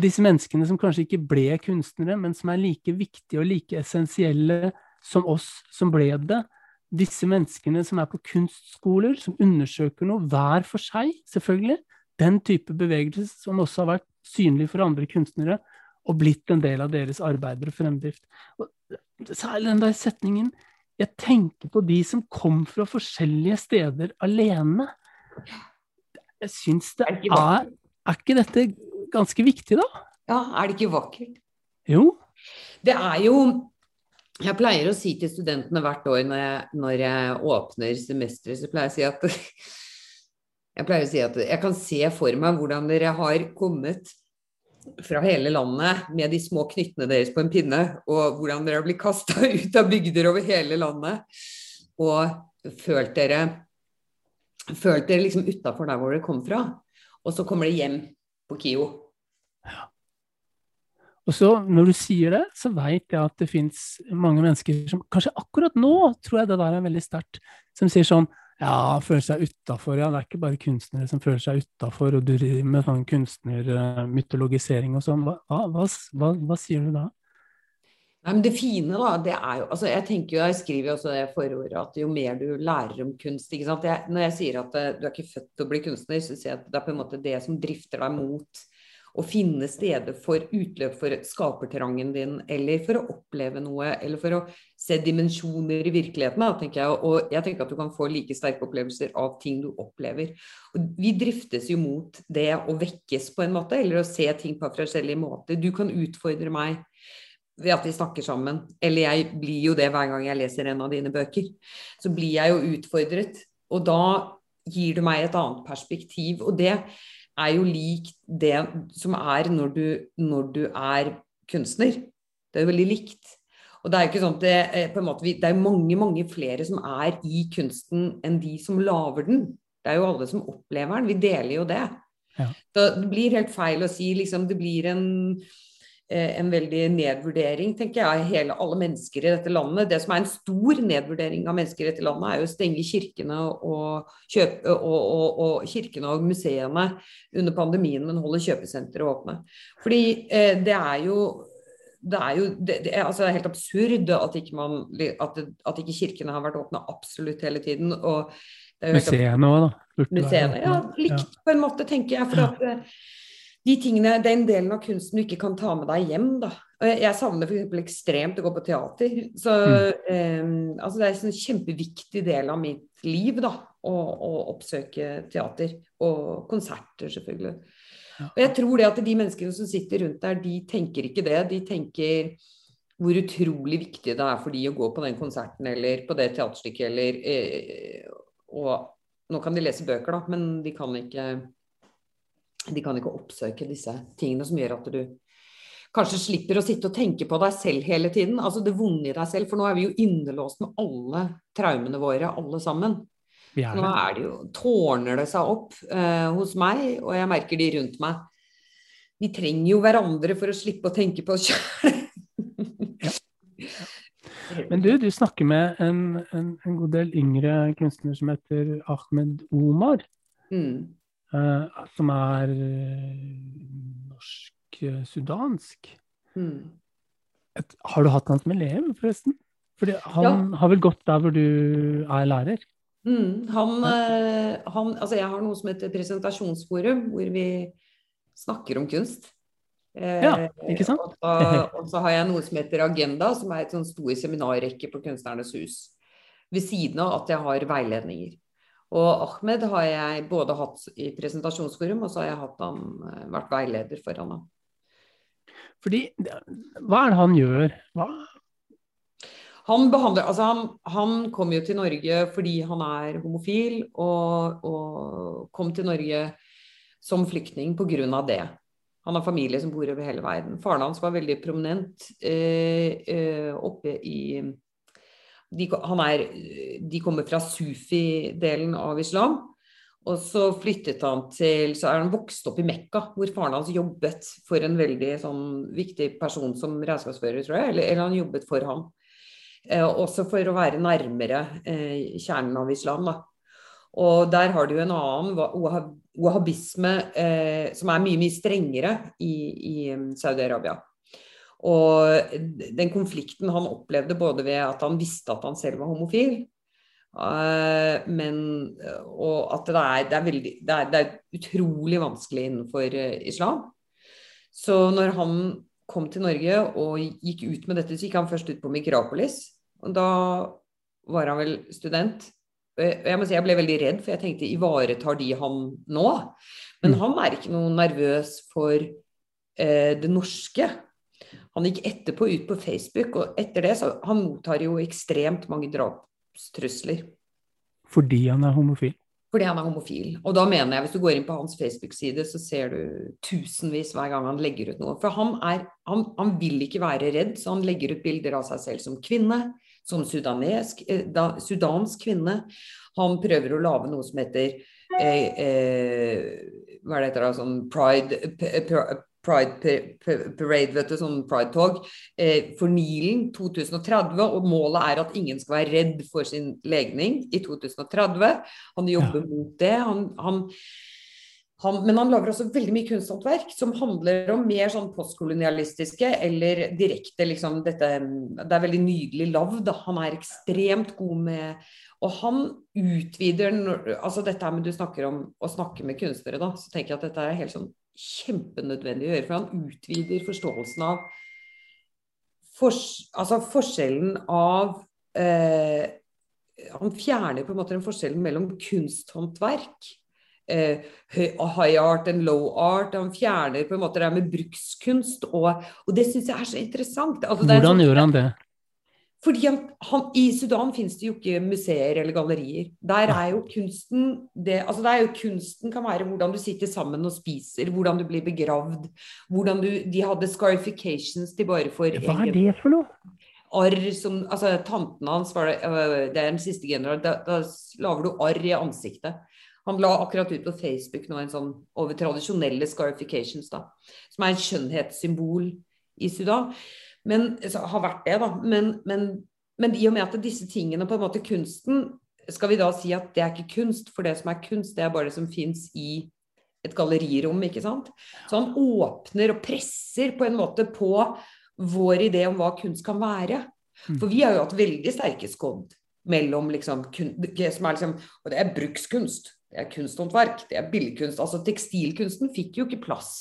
S1: Disse menneskene som kanskje ikke ble kunstnere, men som er like viktige og like essensielle som oss som ble det disse menneskene som er på kunstskoler, som undersøker noe hver for seg, selvfølgelig, den type bevegelse som også har vært synlig for andre kunstnere, og blitt en del av deres arbeider og fremdrift. Og særlig den der setningen Jeg tenker på de som kom fra forskjellige steder alene. Jeg syns det er Er Er ikke dette ganske viktig, da?
S3: Ja, er det ikke vakkert?
S1: Jo.
S3: Det er jo jeg pleier å si til studentene hvert år når jeg, når jeg åpner semesteret, så pleier jeg å si at jeg pleier å si at jeg kan se for meg hvordan dere har kommet fra hele landet med de små knyttene deres på en pinne, og hvordan dere har blitt kasta ut av bygder over hele landet, og følt dere følt dere liksom utafor der hvor dere kom fra. Og så kommer dere hjem på KIO.
S1: Og så når du sier det, så veit jeg at det fins mange mennesker som Kanskje akkurat nå tror jeg det der er veldig sterkt. Som sier sånn Ja, føler seg utafor. Ja, det er ikke bare kunstnere som føler seg utafor, og du driver med sånn kunstnermytologisering og sånn. Hva, hva, hva, hva sier du da?
S3: Nei, men Det fine, da, det er jo altså Jeg tenker jo, jeg skriver jo også det forordet at jo mer du lærer om kunst ikke sant? Jeg, Når jeg sier at eh, du er ikke født til å bli kunstner, så sier jeg at det er på en måte det som drifter deg mot å finne steder for utløp for skapertrangen din, eller for å oppleve noe, eller for å se dimensjoner i virkeligheten. Da, tenker jeg. Og jeg tenker at du kan få like sterke opplevelser av ting du opplever. Og vi driftes jo mot det å vekkes på en måte, eller å se ting på forskjellige måter. Du kan utfordre meg ved at vi snakker sammen. Eller jeg blir jo det hver gang jeg leser en av dine bøker. Så blir jeg jo utfordret. Og da gir du meg et annet perspektiv. Og det er jo lik det som er når du, når du er kunstner. Det er jo veldig likt. Og det er jo ikke sånn at det, er på en måte, det er mange, mange flere som er i kunsten enn de som lager den. Det er jo alle som opplever den. Vi deler jo det. Ja. Så det blir helt feil å si liksom Det blir en Eh, en veldig nedvurdering, tenker jeg, av hele, alle mennesker i dette landet. Det som er en stor nedvurdering av mennesker i dette landet, er jo å stenge kirkene og, kjøpe, og, og, og, kirkene og museene under pandemien, men holde kjøpesentre åpne. Fordi eh, det er jo det er jo det, det er, altså, helt absurd at ikke, man, at, at ikke kirkene har vært åpne absolutt hele tiden. og
S1: Museene òg, da.
S3: Museene, ja, likt på en måte, tenker jeg. for at eh, de tingene, den delen av kunsten du ikke kan ta med deg hjem. da. Jeg savner f.eks. ekstremt å gå på teater. Så mm. eh, altså Det er en sånn kjempeviktig del av mitt liv da, å, å oppsøke teater. Og konserter, selvfølgelig. Og jeg tror det at de menneskene som sitter rundt der, de tenker ikke det. De tenker hvor utrolig viktig det er for de å gå på den konserten eller på det teaterstykket eller eh, Og nå kan de lese bøker, da, men de kan ikke de kan ikke oppsøke disse tingene som gjør at du kanskje slipper å sitte og tenke på deg selv hele tiden. Altså det vonde i deg selv, for nå er vi jo innelåst med alle traumene våre, alle sammen. Nå er det jo, tårner det seg opp eh, hos meg, og jeg merker de rundt meg. Vi trenger jo hverandre for å slippe å tenke på oss sjøl.
S1: Men du, du snakker med en, en, en, god del yngre kunstnere som heter Ahmed Omar. Mm. Uh, som er uh, norsk-sudansk. Mm. Har du hatt han som elev, forresten? Fordi han ja. har vel gått der hvor du er lærer?
S3: Mm, han, uh, han, altså jeg har noe som heter presentasjonsforum, hvor vi snakker om kunst.
S1: ja, ikke sant?
S3: Og så, og så, har jeg noe som heter Agenda, som er et sånn stor seminarrekke på Kunstnernes hus. Ved siden av at jeg har veiledninger. Og Ahmed har jeg både hatt i presentasjonsforum, og så har jeg han, eh, vært veileder for han.
S1: Fordi, Hva er det han gjør? Hva?
S3: Han, behandler, altså han, han, kom jo til Norge fordi han er homofil, og, og kom til Norge som flyktning pga. det. Han har familie som bor over hele verden. Faren hans var veldig prominent eh, eh, oppe i de, er, de kommer fra sufi-delen av islam. Og så flyttet han til Så er han vokst opp i Mekka, hvor faren hans jobbet for en veldig sånn, viktig person som regnskapsfører, tror jeg. Eller, eller, han jobbet for ham. Eh, også for å være nærmere eh, kjernen av islam. Da. Og der har du en annen wahhabisme eh, som er mye, mye strengere i, i Saudi-Arabia. Og den konflikten han opplevde både ved at han visste at han selv var homofil, uh, men, og at det er, det, er veldig, det, er, det er, utrolig vanskelig innenfor islam. Så når han kom til Norge og gikk ut med dette, så gikk han først ut på Mikropolis. Og da var han vel student. Jeg må si jeg ble veldig redd, for jeg tenkte ivaretar de han nå? Men mm. han er ikke noe nervøs for eh, det norske. Han gikk etterpå ut på Facebook, og etter det så Han mottar jo ekstremt mange drapstrusler.
S1: Fordi han er homofil?
S3: Fordi han er homofil. Og da mener jeg, hvis du går inn på hans Facebook-side, så ser du tusenvis hver gang han legger ut noe. For han, er, han, han vil ikke være redd, så han legger ut bilder av seg selv som kvinne, som sudanesk, eh, da, sudansk kvinne. Han prøver å lage noe som heter eh, eh, Hva er det heter da? Sånn pride, Pride Parade, vet du, sånn Pride-tog, eh, for Nilen 2030. Og målet er at ingen skal være redd for sin legning i 2030. Han jobber ja. mot det. Han, han, han, men han lager også veldig mye kunsthåndverk som handler om mer sånn postkolonialistiske eller direkte liksom dette Det er veldig nydelig lagd. Han er ekstremt god med og han utvider altså dette med Du snakker om å snakke med kunstnere, da. Så tenker jeg at dette er helt sånn kjempenødvendig å gjøre. For han utvider forståelsen av fors, altså forskjellen av eh, Han fjerner på en måte den forskjellen mellom kunsthåndverk eh, high art and low art. Han fjerner på en måte det med brukskunst. Og, og det syns jeg er så interessant.
S1: Altså, Hvordan så, gjør han det?
S3: Fordi han, han, I Sudan finnes det jo ikke museer eller gallerier. Der er jo kunsten det, altså det er jo Kunsten kan være hvordan du sitter sammen og spiser, hvordan du blir begravd. hvordan du, De hadde scarifications til bare for
S1: Hva er det for noe?
S3: Arr som Altså, tanten hans var det øh, Det er den siste generalen. Da, da lager du arr i ansiktet. Han la akkurat ut på Facebook nå en sånn over tradisjonelle scarifications, da. Som er en skjønnhetssymbol i Sudan men, har vært det, da. Men, men, men, i og med at disse tingene, på en måte kunsten, skal vi da si at det er ikke kunst, for det som er kunst, det er bare det som fins i et gallerirom, ikke sant. Så han åpner og presser på en måte på vår idé om hva kunst kan være. Mm. For vi har jo hatt veldig sterke skodd mellom liksom, som er liksom, Og det er brukskunst, det er kunsthåndverk, det er billedkunst. Altså tekstilkunsten fikk jo ikke plass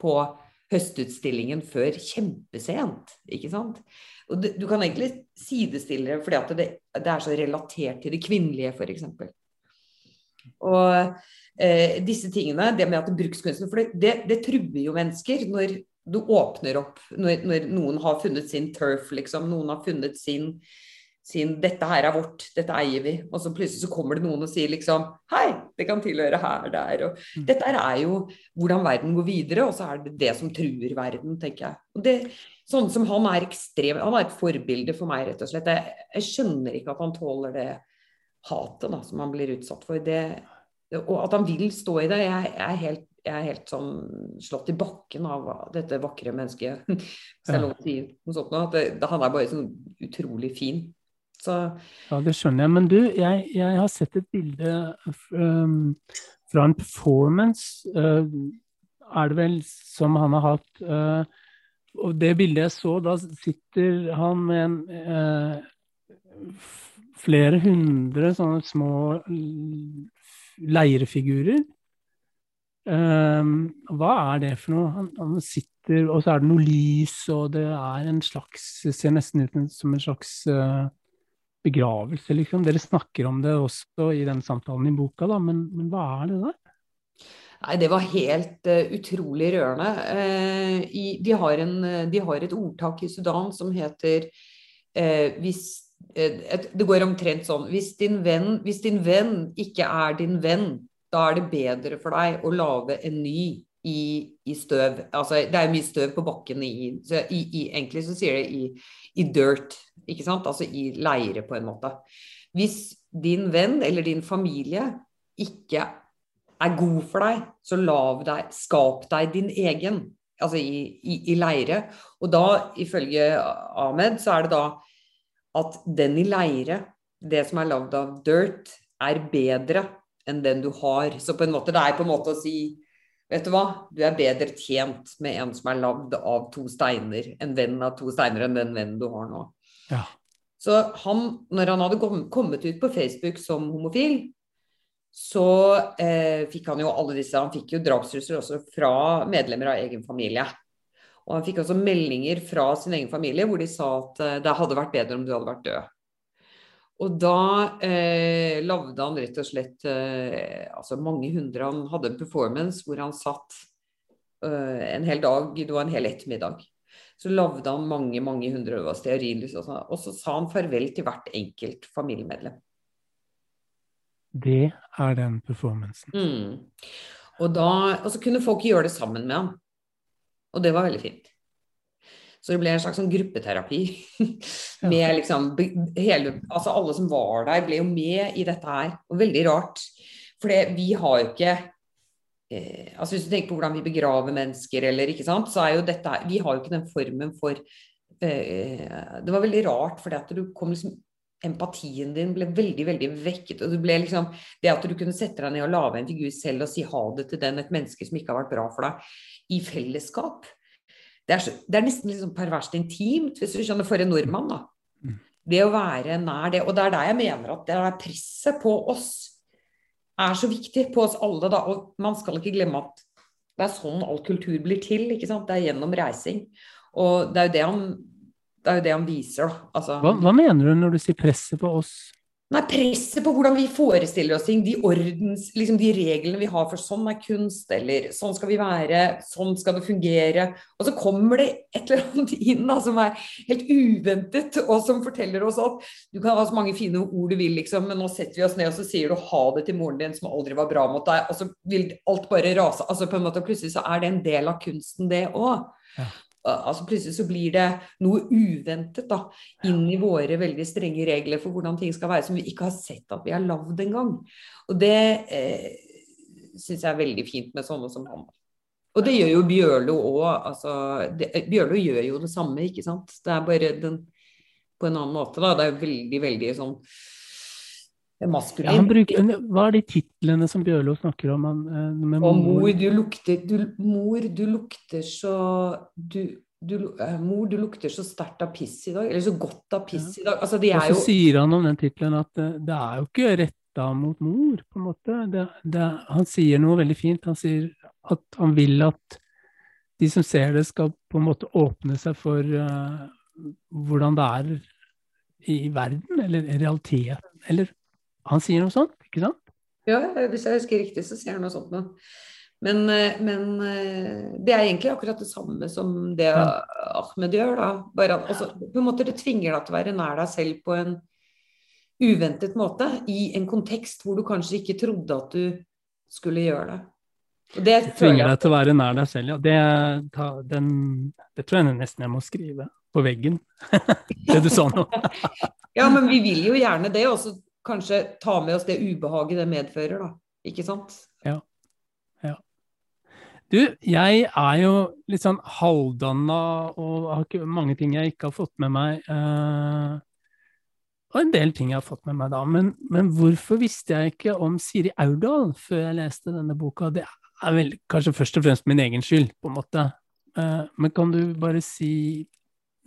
S3: på høstutstillingen før kjempesent. ikke sant? Og du, Du kan egentlig sidestille det fordi det, det, er så relatert til det kvinnelige, f.eks. Og eh, disse tingene, det med at brukskunsten For det, det, truer jo mennesker når du åpner opp, når, når, noen har funnet sin turf, liksom. Noen har funnet sin sin 'dette her er vårt, dette eier vi', og så plutselig så kommer det noen og sier liksom 'hei, det kan tilhøre her, der', og mm. Dette er jo hvordan verden går videre, og så er det det som truer verden, tenker jeg. Og det, sånn som han er ekstrem, han er et forbilde for meg, rett og slett. Jeg, jeg skjønner ikke at han tåler det hatet da, som han blir utsatt for. Det, og at han vil stå i det. Jeg, jeg, er helt, jeg, er helt, sånn slått i bakken av dette vakre mennesket. Hvis det er lov å si noe sånt. At det, han er bare sånn utrolig fin.
S1: Så... Ja, det skjønner jeg. Men du, jeg, jeg har sett et bilde um, fra en performance, uh, er det vel, som han har hatt. Uh, og det bildet jeg så, da sitter han med en uh, flere hundre sånne små leirefigurer. Um, hva er det for noe? Han, han, sitter, og så er det noe lys, og det er en slags Ser nesten ut som en slags uh, begravelse, liksom. Dere snakker om det også i den samtalen i boka, da, men, men hva er det der?
S3: Nei, Det var helt uh, utrolig rørende. Uh, i, de, har en, de, har et ordtak i Sudan som heter uh, hvis, et, Det går omtrent sånn hvis din, venn, hvis din venn ikke er din venn, da er det bedre for deg å lage en ny i, i støv. Altså, det er mye støv på bakken i, i, i Egentlig så sier det i, dirt ikke sant? Altså i leire, på en måte. Hvis din venn eller din familie ikke er god for deg, så deg, skap deg din egen. Altså i leire. Og da, ifølge Ahmed, så er det da at den i leire, det som er lagd av dirt, er bedre enn den du har. Så på en måte, det er på en måte å si Vet du hva, du er bedre tjent med en som er lagd av to steiner, en venn av to steiner enn den vennen du har nå. Ja. Så han, når han hadde kommet ut på Facebook som homofil, så eh, fikk han jo alle disse Han fikk jo drapstrusler også fra medlemmer av egen familie. Og han fikk også meldinger fra sin egen familie hvor de sa at eh, det hadde vært bedre om du hadde vært død. Og da eh, lagde han rett og slett eh, altså mange hundre Han hadde en performance hvor han satt eh, en hel dag, det var en hel ettermiddag så lagde han mange mange hundre av stearinlys, og, og så sa han farvel til hvert enkelt familiemedlem.
S1: Det er den performancen.
S3: Mm. Og, da, og så kunne folk gjøre det sammen med han. Og det var veldig fint. Så det ble en slags sånn gruppeterapi. med liksom hele, altså Alle som var der, ble jo med i dette her. Og veldig rart. For vi har jo ikke eh, altså Hvis du tenker på hvordan vi begraver mennesker, eller ikke sant, så er jo dette Vi har jo ikke den formen for eh, Det var veldig rart, fordi at du kom liksom Empatien din ble veldig veldig vekket. og Det liksom, det at du kunne sette deg ned og lage en figur selv og si ha det til den, et menneske som ikke har vært bra for deg, i fellesskap. Det er, så, det er nesten liksom perverst intimt, hvis du skjønner, for en nordmann. da.
S1: Mm.
S3: Det å være nær det. Og det er der jeg mener at det er presset på oss er så viktig på oss alle, da. Og man skal ikke glemme at det er sånn all kultur blir til. ikke sant? Det er gjennom reising. Og det er jo det han, det er jo det han viser, da. Altså,
S1: Hva, hva mener du når du sier presset på oss?
S3: Nei, presset på hvordan vi forestiller oss ting, de ordens, liksom de reglene vi har for sånn er kunst, eller sånn skal vi være, sånn skal det fungere. Og så kommer det et eller annet inn da, som er helt uventet, og som forteller oss at du kan ha så mange fine ord du vil, liksom, men nå setter vi oss ned og så sier du ha det til moren din som aldri var bra mot deg, og så vil alt bare rase. altså på en måte Plutselig så er det en del av kunsten, det òg.
S1: Ja.
S3: Altså Plutselig så blir det noe uventet da, inn i våre veldig strenge regler for hvordan ting skal være, som vi ikke har sett at vi har lagd engang. Og det eh, syns jeg er veldig fint med sånne som han. Og det gjør jo Bjørlo òg. Altså, det- Bjørlo gjør jo det samme, ikke sant. Det er bare den, på en annen måte, da. Det er veldig, veldig sånn maskulin.
S1: Ja, han bruker, hva er de titlene som Bjørlo snakker om? Han, eh, med
S3: Og mor, du lukter du, Mor, du lukter så du, du, eh, Mor, du lukter så sterkt av piss i dag. Eller så godt av piss i dag. Altså, de
S1: Og så
S3: jo
S1: sier han om den tittelen at det, det er jo ikke retta mot mor, på en måte. Det, det, han sier noe veldig fint. Han sier at han vil at de som ser det, skal på en måte åpne seg for uh, hvordan det er i verden, eller realiteten. Eller han sier noe sånt, ikke sant?
S3: Ja, hvis jeg husker riktig, så sier han noe sånt noe. Men, eh, men eh, det er egentlig akkurat det samme som det. Ahmed gjør, da. Bare altså, på en måte det tvinger deg til å være nær deg selv på en uventet måte. I en kontekst hvor du kanskje ikke trodde at du skulle gjøre det. Og det
S1: Det tvinger deg til å være nær deg selv, ja. Det, ta, den, det tror jeg nesten jeg må skrive på veggen. det du sa nå.
S3: Ja, men vi vil jo gjerne det, og så kanskje ta med oss det ubehaget det medfører, da. Ikke sant? Ja.
S1: Du, jeg er jo litt sånn halvdanna og har ikke, mange ting jeg ikke har fått med meg. Eh, og en del ting jeg har fått med meg da. Men, men hvorfor visste jeg ikke om Siri Aurdal før jeg leste denne boka? Det er vel kanskje først og fremst min egen skyld, på en måte. Eh, men kan du bare si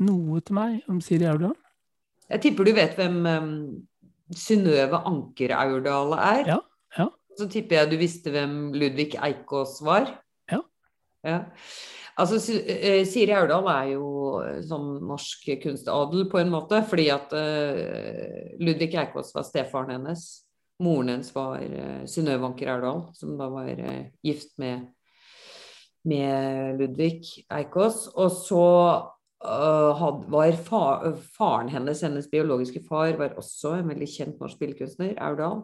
S1: noe til meg om Siri Aurdal?
S3: Jeg tipper du vet hvem um, Synnøve Anker Aurdal er?
S1: Ja, ja.
S3: Så tipper jeg du visste hvem Ludvig Eikås var?
S1: Ja.
S3: ja. Altså, eh, Siri Aurdal er jo eh, sånn norsk kunstadel på en måte, fordi at uh, Ludvig Eikås var stefaren hennes. Moren hennes var uh, Synnøve Anker Aurdal, som da var uh, gift med, med Ludvig Eikås. Og så had, var fa, faren hennes, hennes biologiske far, var også en veldig kjent norsk billedkunstner, Aurdal.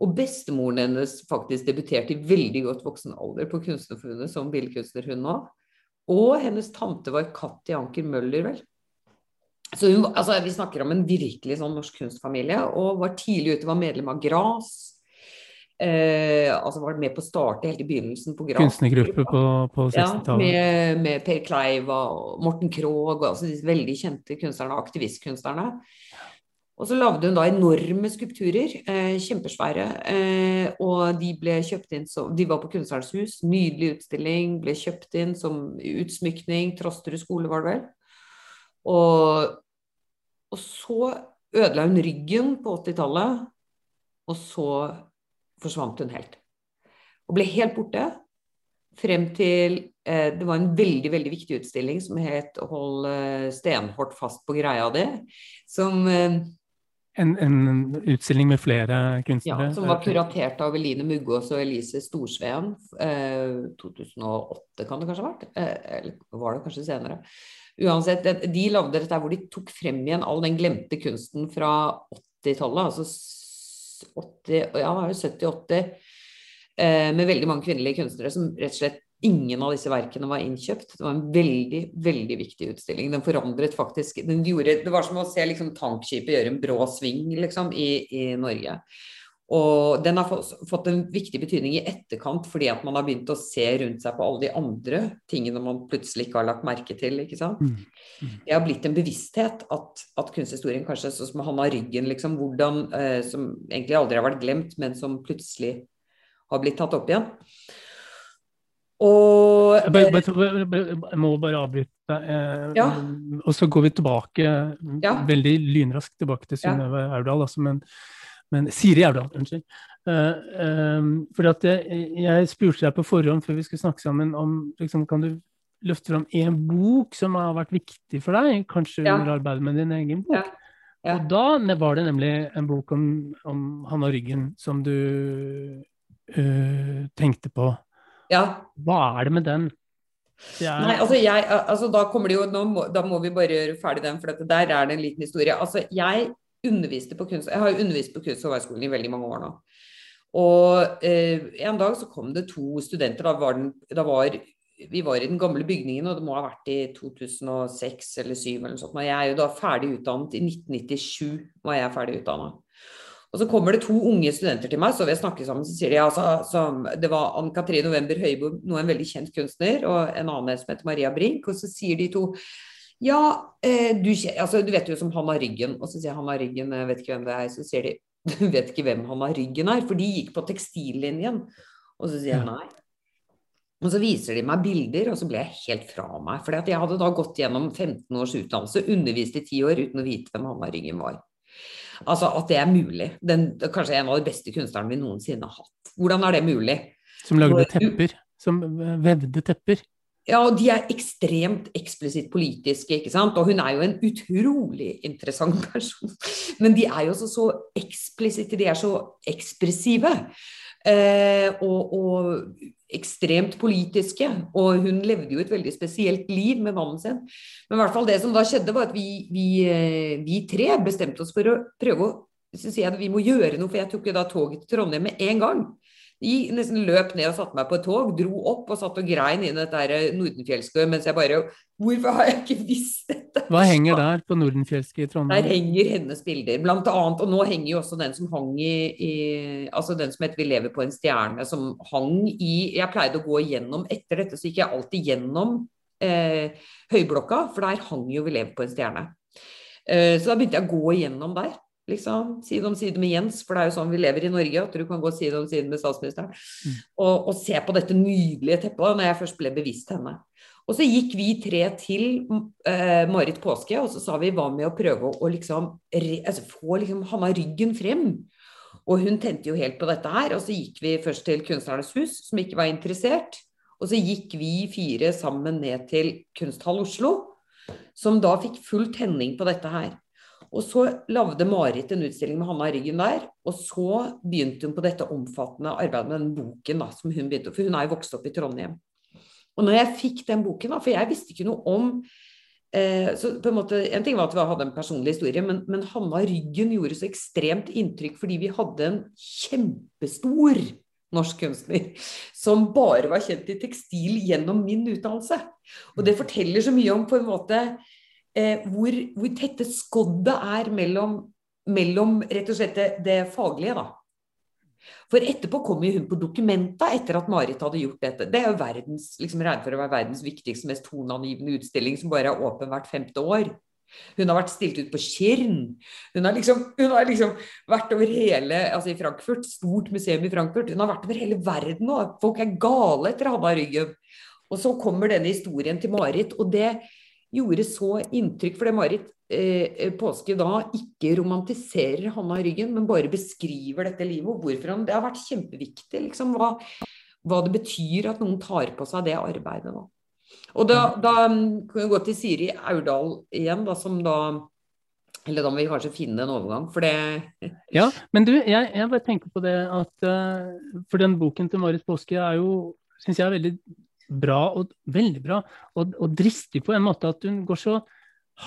S3: Og bestemoren hennes faktisk debuterte i veldig godt voksen alder på Kunstnerforbundet som billedkunstner, hun òg. Og hennes tante var Katti Anker Møller, vel. Så hun, altså, vi snakker om en virkelig sånn norsk kunstfamilie, og var tidlig ute, var medlem av GRAS. Eh, altså var med på å starte helt i begynnelsen på Graf.
S1: Kunstnergruppe på, på 60-tallet.
S3: med, med Per Kleiva og Morten Krogh, altså de veldig kjente kunstnerne, aktivistkunstnerne. Og så lagde hun da enorme skulpturer, eh, kjempesvære. Eh, og de ble kjøpt inn så De var på Kunstnerens hus, nydelig utstilling, ble kjøpt inn som utsmykning. Trosterud skole, var det vel. Og, og så ødela hun ryggen på 80-tallet, og så forsvant hun helt. Og ble helt borte frem til eh, Det var en veldig veldig viktig utstilling som het 'Hold eh, stenhårt fast på greia di'. Som, eh,
S1: En, en utstilling med flere kunstnere?
S3: ja, som var kuratert av Eline Muggås og Elise Storsveen. Eh, 2008 kan det kanskje ha vært? Eh, eller var det kanskje senere? Uansett, de lagde dette hvor de tok frem igjen all den glemte kunsten fra 80-tallet. Altså 80, ja, det er jo 70-80. Eh, med veldig mange kvinnelige kunstnere som rett og slett Ingen av disse verkene var innkjøpt. Det var en veldig veldig viktig utstilling. Den forandret faktisk den gjorde, Det var som å se liksom, tankskipet gjøre en brå sving liksom, i, i Norge. Og den har fått en viktig betydning i etterkant fordi at man har begynt å se rundt seg på alle de andre tingene man plutselig ikke har lagt merke til. ikke sant? Mm. Mm. Det har blitt en bevissthet at, at kunsthistorien kanskje sånn som Hanna Ryggen, liksom, hvordan, eh, som egentlig aldri har vært glemt, men som plutselig har blitt tatt opp igjen.
S1: Og jeg, jeg, må bare avbryte eh, ja. Og så går vi tilbake, ja. veldig lynraskt tilbake til Synnøve. Aurdal. Altså, men men Siri Aurdal, unnskyld. Uh, fordi at jeg, jeg, spurte deg på forhånd før vi skulle snakke sammen om liksom, kan du løfte fram én bok som har vært viktig for deg, kanskje ja. under arbeidet med din egen bok. Ja. Ja. Og da var det nemlig en bok om, om Hanna Ryggen som du uh, tenkte på.
S3: Ja.
S1: Hva er det med den?
S3: Er... Nei, altså, jeg, altså da kommer det jo, må, Da må vi bare gjøre ferdig den, for der er det en liten historie. Altså, jeg underviste på kunst, jeg har jo undervist på Kunst- og håndverksskolen i veldig mange år nå. Og eh, en dag så kom det to studenter. Da var, den, da var vi var i den gamle bygningen, og det må ha vært i 2006 eller 2007 eller noe sånt. Og jeg er jo da ferdig utdannet i 1997 var jeg ferdig utdanna. Og så kommer det to unge studenter til meg, så vi snakker sammen, så sier de altså, så, Det var Ann Katrin November Høibo, nå en veldig kjent kunstner, og en annen som heter Maria Brink. Og så sier de to ja, eh, du, altså, du, vet jo som han har Ryggen. Og så sier jeg har Ryggen, jeg vet ikke hvem det er. Så sier de du vet ikke hvem han har Ryggen er, for de gikk på tekstillinjen. Og så sier jeg nei. Og så viser de meg bilder, og så ble jeg helt fra meg. For jeg hadde da gått gjennom 15 års utdannelse, undervist i 10 år uten å vite hvem han har Ryggen var. Altså at det er mulig. Den, kanskje en av de beste kunstnerne vi noensinne har hatt. Hvordan er det mulig?
S1: Som lagde tepper? Som vevde tepper?
S3: Ja, og de er ekstremt eksplisitt politiske, ikke sant. Og hun er jo en utrolig interessant person. Men de er jo også så eksplisitte, de er så ekspressive. Eh, og, og, ekstremt politiske. Og hun levde jo et veldig spesielt liv med mannen sin. Men i hvert fall det som da skjedde, var at vi, vi, eh, vi tre bestemte oss for å prøve å så sier jeg at vi må gjøre noe, for jeg tok jo da toget til Trondheim med en gang. Jeg nesten løp ned og satte meg på et tog, dro opp og satt og grein inn dette Nordenfjellskøet mens jeg bare Hvorfor har jeg ikke visst dette?
S1: Hva henger der på Nordenfjellske i Trondheim?
S3: Der henger hennes bilder, blant annet. Og nå henger jo også den som hang i, i Altså den som heter 'Vi lever på en stjerne', som hang i Jeg pleide å gå igjennom etter dette, så gikk jeg alltid gjennom eh, Høyblokka, for der hang jo 'Vi lever på en stjerne'. Eh, så da begynte jeg å gå igjennom der liksom. Side om side med Jens, for det er jo sånn vi lever i Norge, at du kan gå side om side med statsministeren. Mm. Og, og, se på dette nydelige teppet, når jeg først ble bevisst henne. Og så gikk vi tre til uh, Marit Påske, og så sa vi hva med å prøve å, å liksom, re, altså, få liksom, Hanna Ryggen frem. Og hun tente jo helt på dette her. Og så gikk vi først til Kunstnernes hus, som ikke var interessert. Og så gikk vi fire sammen ned til Kunsthall Oslo, som da fikk full tenning på dette her. Og så lagde Marit en utstilling med Hanna Ryggen der. Og så begynte hun på dette omfattende arbeidet med den boken, da, som hun begynte, for hun er jo vokst opp i Trondheim. Og når jeg fikk den boken, da, for jeg visste ikke noe om eh, så på En måte, en ting var at vi hadde en personlig historie, men, men Hanna Ryggen gjorde så ekstremt inntrykk fordi vi hadde en kjempestor norsk kunstner som bare var kjent i tekstil gjennom min utdannelse. Og det forteller så mye om på en måte eh, hvor, hvor, tette skoddet er mellom, mellom, rett og slett det, det faglige, da. For etterpå kom hun på Dokumenta etter at Marit hadde gjort dette. Det er jo verdens, liksom regnet for å være verdens viktigste, mest toneangivende utstilling som bare er åpen hvert femte år. Hun har vært stilt ut på Kirn. Hun har liksom, hun har liksom vært over hele altså i Frankfurt, stort museum i Frankfurt. Hun har vært over hele verden nå. Folk er gale etter Hanna Ryggen. Og så kommer denne historien til Marit, og det, gjorde så inntrykk, fordi Marit eh, Påske da ikke romantiserer Hanna Ryggen, men bare beskriver dette livet, og hvorfor han Det har vært kjempeviktig, liksom, hva, hva, det betyr at noen tar på seg det arbeidet nå. Og da, da kan vi gå til Siri Aurdal igjen, da, som da eller da må vi kanskje finne en overgang, for det
S1: Ja, men du, jeg, jeg bare tenker på det at uh, For den boken til Marit Påske er jo, syns jeg er veldig bra, og veldig bra, og, og, dristig på en måte at hun går så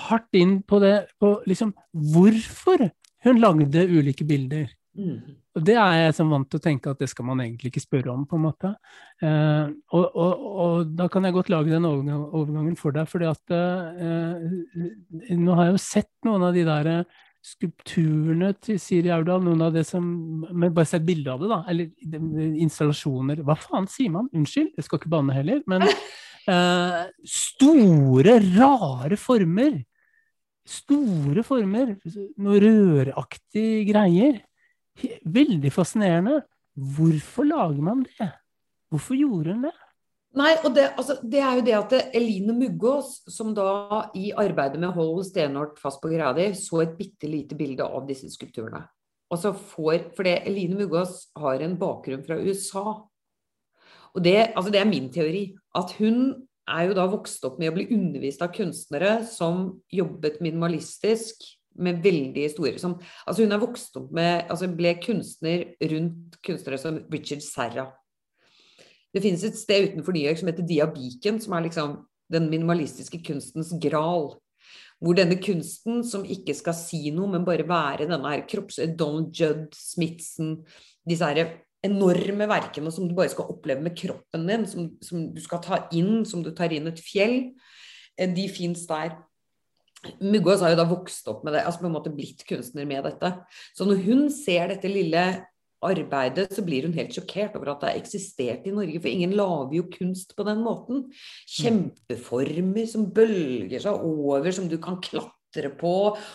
S1: hardt inn på det, på liksom hvorfor hun lagde ulike bilder. Mm. Og Det er jeg som vant til å tenke at det skal man egentlig ikke spørre om, på en måte. Eh, og, og, og, da kan jeg godt lage den overgangen for deg, fordi at eh, nå har jeg jo sett noen av de der skulpturene til Siri Aurdal, noen av det som Men bare se et bilde av det, da. Eller installasjoner Hva faen sier man? Unnskyld, jeg skal ikke banne heller. Men eh, store, rare former. Store former. Noe røraktige greier. Veldig fascinerende. Hvorfor lager man det? Hvorfor gjorde hun det?
S3: Nei, og det, altså, det er jo det at Eline Muggås, som da i arbeidet med Hold Stenort fast på greia så et bitte lite bilde av disse skulpturene. Altså For det, Eline Muggås har en bakgrunn fra USA. Og det, altså det er min teori. At hun er jo da vokst opp med å bli undervist av kunstnere som jobbet minimalistisk med veldig store som, altså Hun er vokst opp med altså ble kunstner rundt kunstnere som Richard Serra. Det finnes et sted utenfor New York som heter Diabiken, som er liksom den minimalistiske kunstens gral. Hvor denne kunsten, som ikke skal si noe, men bare være denne her kropps... Donald Judd, Smithson Disse her enorme verkene som du bare skal oppleve med kroppen din, som, som du skal ta inn, som du tar inn et fjell, eh, de fins der. Muggås har jo da vokst opp med det, altså på en måte blitt kunstner med dette. Så når hun ser dette lille arbeidet, så blir hun helt sjokkert over at det har eksistert i Norge, for ingen lager jo kunst på den måten. Kjempeformer som bølger seg over, som du kan klatre på,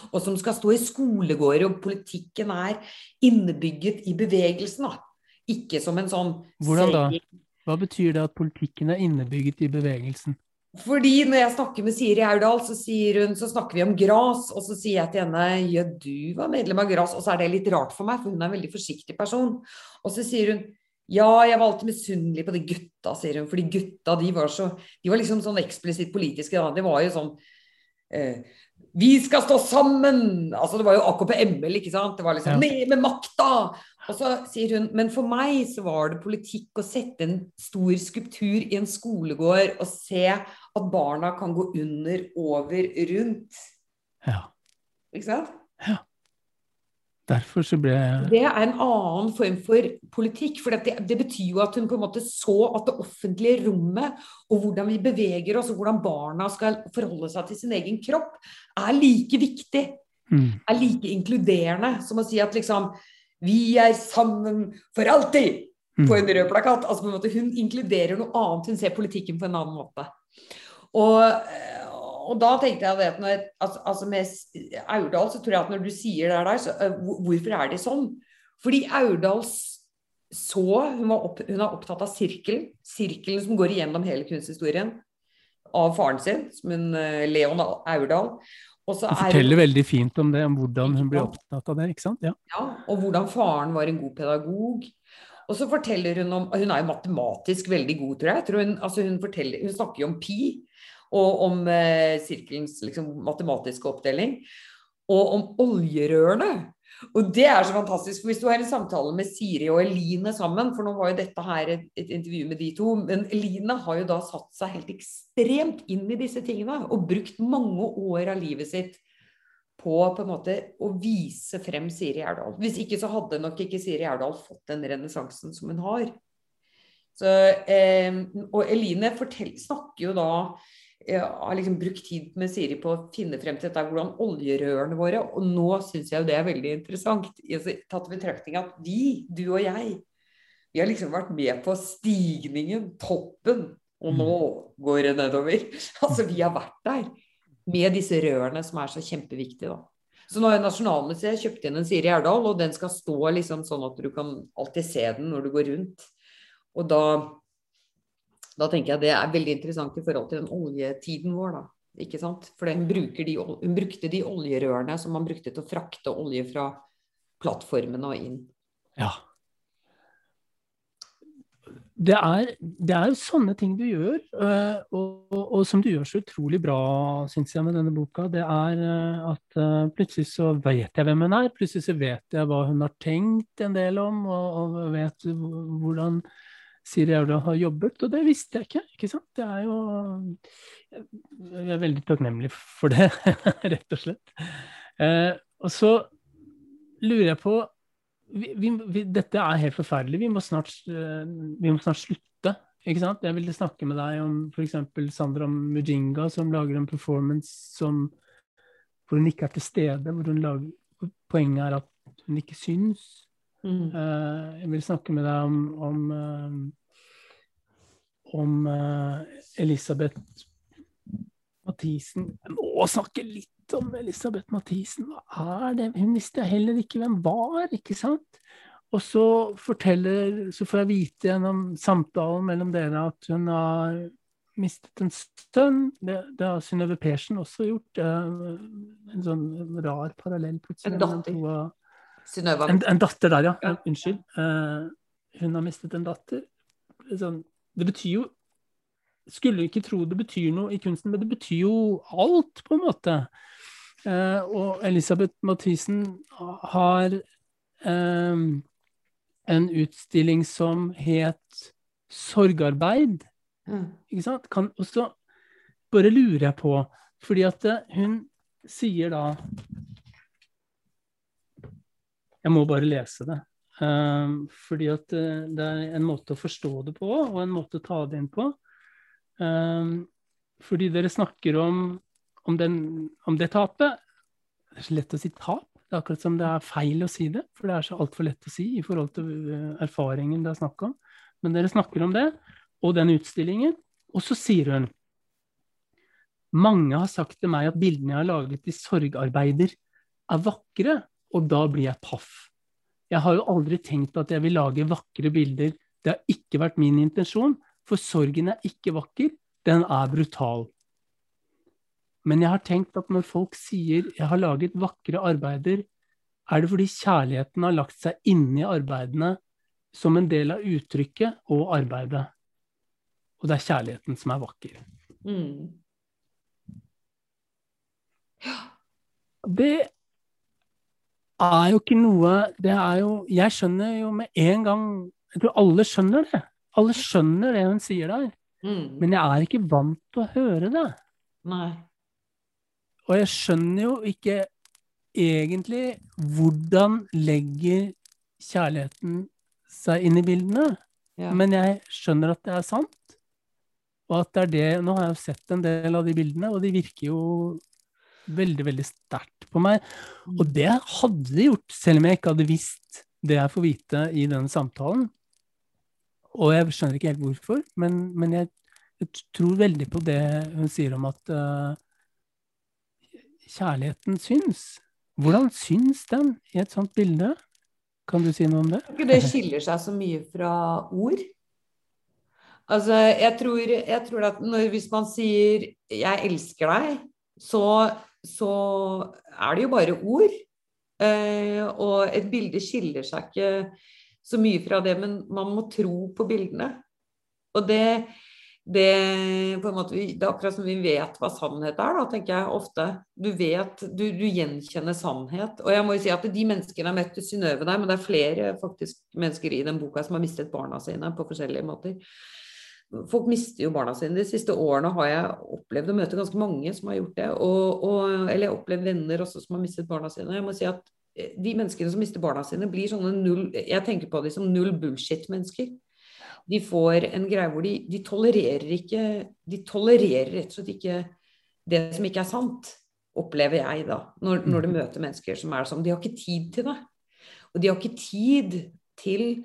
S3: og som skal stå i skolegårder, og politikken er innebygget i bevegelsen, da. Ikke som en sånn
S1: Hvordan da? Hva betyr det at politikken er innebygget i bevegelsen?
S3: Fordi når jeg snakker med Siri Aurdal, så, så snakker vi om gras, og så sier jeg til henne ja, du var medlem av gras, og så er det litt rart for meg, for hun er en veldig forsiktig person. Og så sier hun ja, jeg var alltid misunnelig på de gutta, sier hun, fordi gutta de var så De var liksom sånn eksplisitt politiske, da. De var jo sånn eh, Vi skal stå sammen! Altså det var jo AKP-ML, ikke sant. Det var liksom
S1: Ja.
S3: ned med makta! Og så sier hun men for meg så var det politikk å sette en stor skulptur i en skolegård og se at barna kan gå under, over, rundt.
S1: Ja.
S3: Ikke sant?
S1: Derfor så ble
S3: Det er en annen form for politikk. For det, det betyr jo at hun på en måte så at det offentlige rommet, og hvordan vi beveger oss, og hvordan barna skal forholde seg til sin egen kropp, er like viktig.
S1: mm,
S3: Er like inkluderende som å si at liksom Vi er sammen for alltid!
S1: mm.
S3: på en rød plakat. Altså på en måte, hun inkluderer noe annet, hun ser politikken på en annen måte. Og, og da tenkte jeg at når, altså, altså med Aurdal, så tror jeg at når du sier det der, så øh, hvorfor er det sånn? Fordi Aurdal så hun, opp, hun er opptatt av sirkelen. Sirkelen som går igjennom hele kunsthistorien. Av faren sin, som hun, øh, Leon Aurdal. Og så
S1: Hun
S3: er
S1: forteller veldig fint om det, om hvordan hun ble opptatt av det. ikke sant? Ja.
S3: ja, og hvordan faren var en god pedagog. Og så forteller hun om Hun er jo matematisk veldig god, tror jeg. jeg tror hun, altså hun, forteller, hun snakker jo om pi, og om eh, sirkelens liksom, matematiske oppdeling. Og om oljerørene. Og det er så fantastisk, for hvis du har en samtale med Siri og Eline sammen, for nå var jo dette her et, et intervju med de to, men Eline har jo da satt seg helt ekstremt inn i disse tingene, og brukt mange år av livet sitt på på en måte å vise frem Siri Erdal. Hvis ikke så hadde nok ikke Siri Erdal fått den renessansen som hun har. Så, eh, og Eline snakker jo da eh, har liksom brukt tid med Siri på å finne frem til dette, hvordan oljerørene våre Og nå syns jeg jo det er veldig interessant, tatt i betraktning at vi, du og jeg, vi har liksom vært med på stigningen, toppen, og nå går det nedover. Altså, vi har vært der med disse rørene som er så kjempeviktige, da. Så nå har Nasjonalmuseet kjøpt inn en Siri Erdal, og den skal stå liksom sånn at du kan alltid se den når du går rundt. Og da, da tenker jeg det er veldig interessant i forhold til den oljetiden vår, da. Ikke sant? For hun, de, hun brukte de oljerørene som man brukte til å frakte olje fra plattformene og inn.
S1: ja. Det er, det er jo sånne ting du gjør, øh, og, og, og som du gjør så utrolig bra, syns jeg, med denne boka. Det er øh, at øh, plutselig så vet jeg hvem hun er. Plutselig så vet jeg hva hun har tenkt en del om, og, og vet hvordan Siri Aurdal har jobbet. Og det visste jeg ikke, ikke sant. Det er jo Jeg er veldig takknemlig for det, rett og slett. Eh, og så lurer jeg på vi, vi, vi, dette er helt forferdelig. Vi må snart, eh, vi må snart slutte. Ikke sant? Jeg ville snakke med deg om f.eks. Sandra Mujinga, som lager en performance som, hvor hun ikke er til stede. Hvor hun lager, poenget er at hun ikke syns.
S3: Mm.
S1: Uh, jeg vil snakke med deg om, om, eh, om eh, Elisabeth Mathisen. Jeg må snakke litt om Elisabeth Mathisen. Hva er det? Hun visste heller ikke hvem var, ikke sant? Og så forteller, så får jeg vite gjennom samtalen mellom dere at hun har mistet en sønn. Det, det har Synnøve Persen også gjort. En sånn rar parallell plutselig.
S3: En datter.
S1: En, en datter der, ja. ja. Unnskyld. Uh, hun har mistet en datter. Sånn, det betyr jo Skulle ikke tro det betyr noe i kunsten, men det betyr jo alt, på en måte. Eh, og Elisabeth Mathisen har eh, en utstilling som het Sorgarbeid. Mm. Ikke sant? Kan, og så bare lurer jeg på, fordi at hun sier da jeg må bare lese det. Um, fordi at uh, det er en måte å forstå det på, og en måte å ta det inn på. Um, fordi dere snakker om, om, den, om, det tapet. Det er så lett å si tap. Det er akkurat som det er feil å si det, for det er så altfor lett å si i forhold til uh, erfaringen det er snakk om. Men dere snakker om det, og den utstillingen. Og så sier hun mange har sagt til meg at bildene jeg har laget i sorgarbeider, er vakre, og da blir jeg paff. Jeg har jo aldri tenkt at jeg vil lage vakre bilder. Det har ikke vært min intensjon, for sorgen er ikke vakker, den er brutal. Men jeg har tenkt at når folk sier 'jeg har laget vakre arbeider', er det fordi kjærligheten har lagt seg inni arbeidene som en del av uttrykket og arbeidet. Og det er kjærligheten som er vakker. Mm. Det er jo ikke noe Det er jo Jeg skjønner jo med en gang Jeg tror alle skjønner det. Alle skjønner det hun sier der. Mm. Men jeg er ikke vant til å høre det.
S3: Nei.
S1: Og jeg skjønner jo ikke egentlig hvordan legger kjærligheten seg inn i bildene. Ja. Men jeg skjønner at det er sant. Og at det er det Nå har jeg jo sett en del av de bildene, og de virker jo veldig, veldig sterkt på meg. Og mm. det hadde det gjort, selv om jeg ikke hadde visst det jeg får vite i denne samtalen. Og jeg skjønner ikke helt hvorfor, men, men jeg, jeg, tror veldig på det hun sier om at uh, kjærligheten syns. Hvordan syns den i et sånt bilde? Kan du si noe om det?
S3: Det skiller seg så mye fra ord. Altså, jeg tror, jeg tror at når, hvis man sier 'jeg elsker deg', så så er det jo bare ord. Eh, og et bilde skiller seg ikke så mye fra det, men man må tro på bildene. Og det, det, måte, det er akkurat som vi vet hva sannhet er, da, tenker jeg ofte. Du vet, du, du gjenkjenner sannhet. Og jeg må jo si at de menneskene jeg har møtt Synnøve der, men det er flere faktisk mennesker i den boka som har mistet barna sine på forskjellige måter. Folk mister jo barna sine. De siste årene har jeg opplevd å møte ganske mange som har gjort det. Og, og, eller jeg har opplevd venner også som har mistet barna sine. Jeg må si at eh, de menneskene som mister barna sine, blir sånne null Jeg tenker på dem som null bullshit-mennesker. De får en greie hvor de, de tolererer ikke De tolererer rett og slett ikke det som ikke er sant, opplever jeg da. Når, når du møter mennesker som er sånn. De har ikke tid til det. Og de har ikke tid til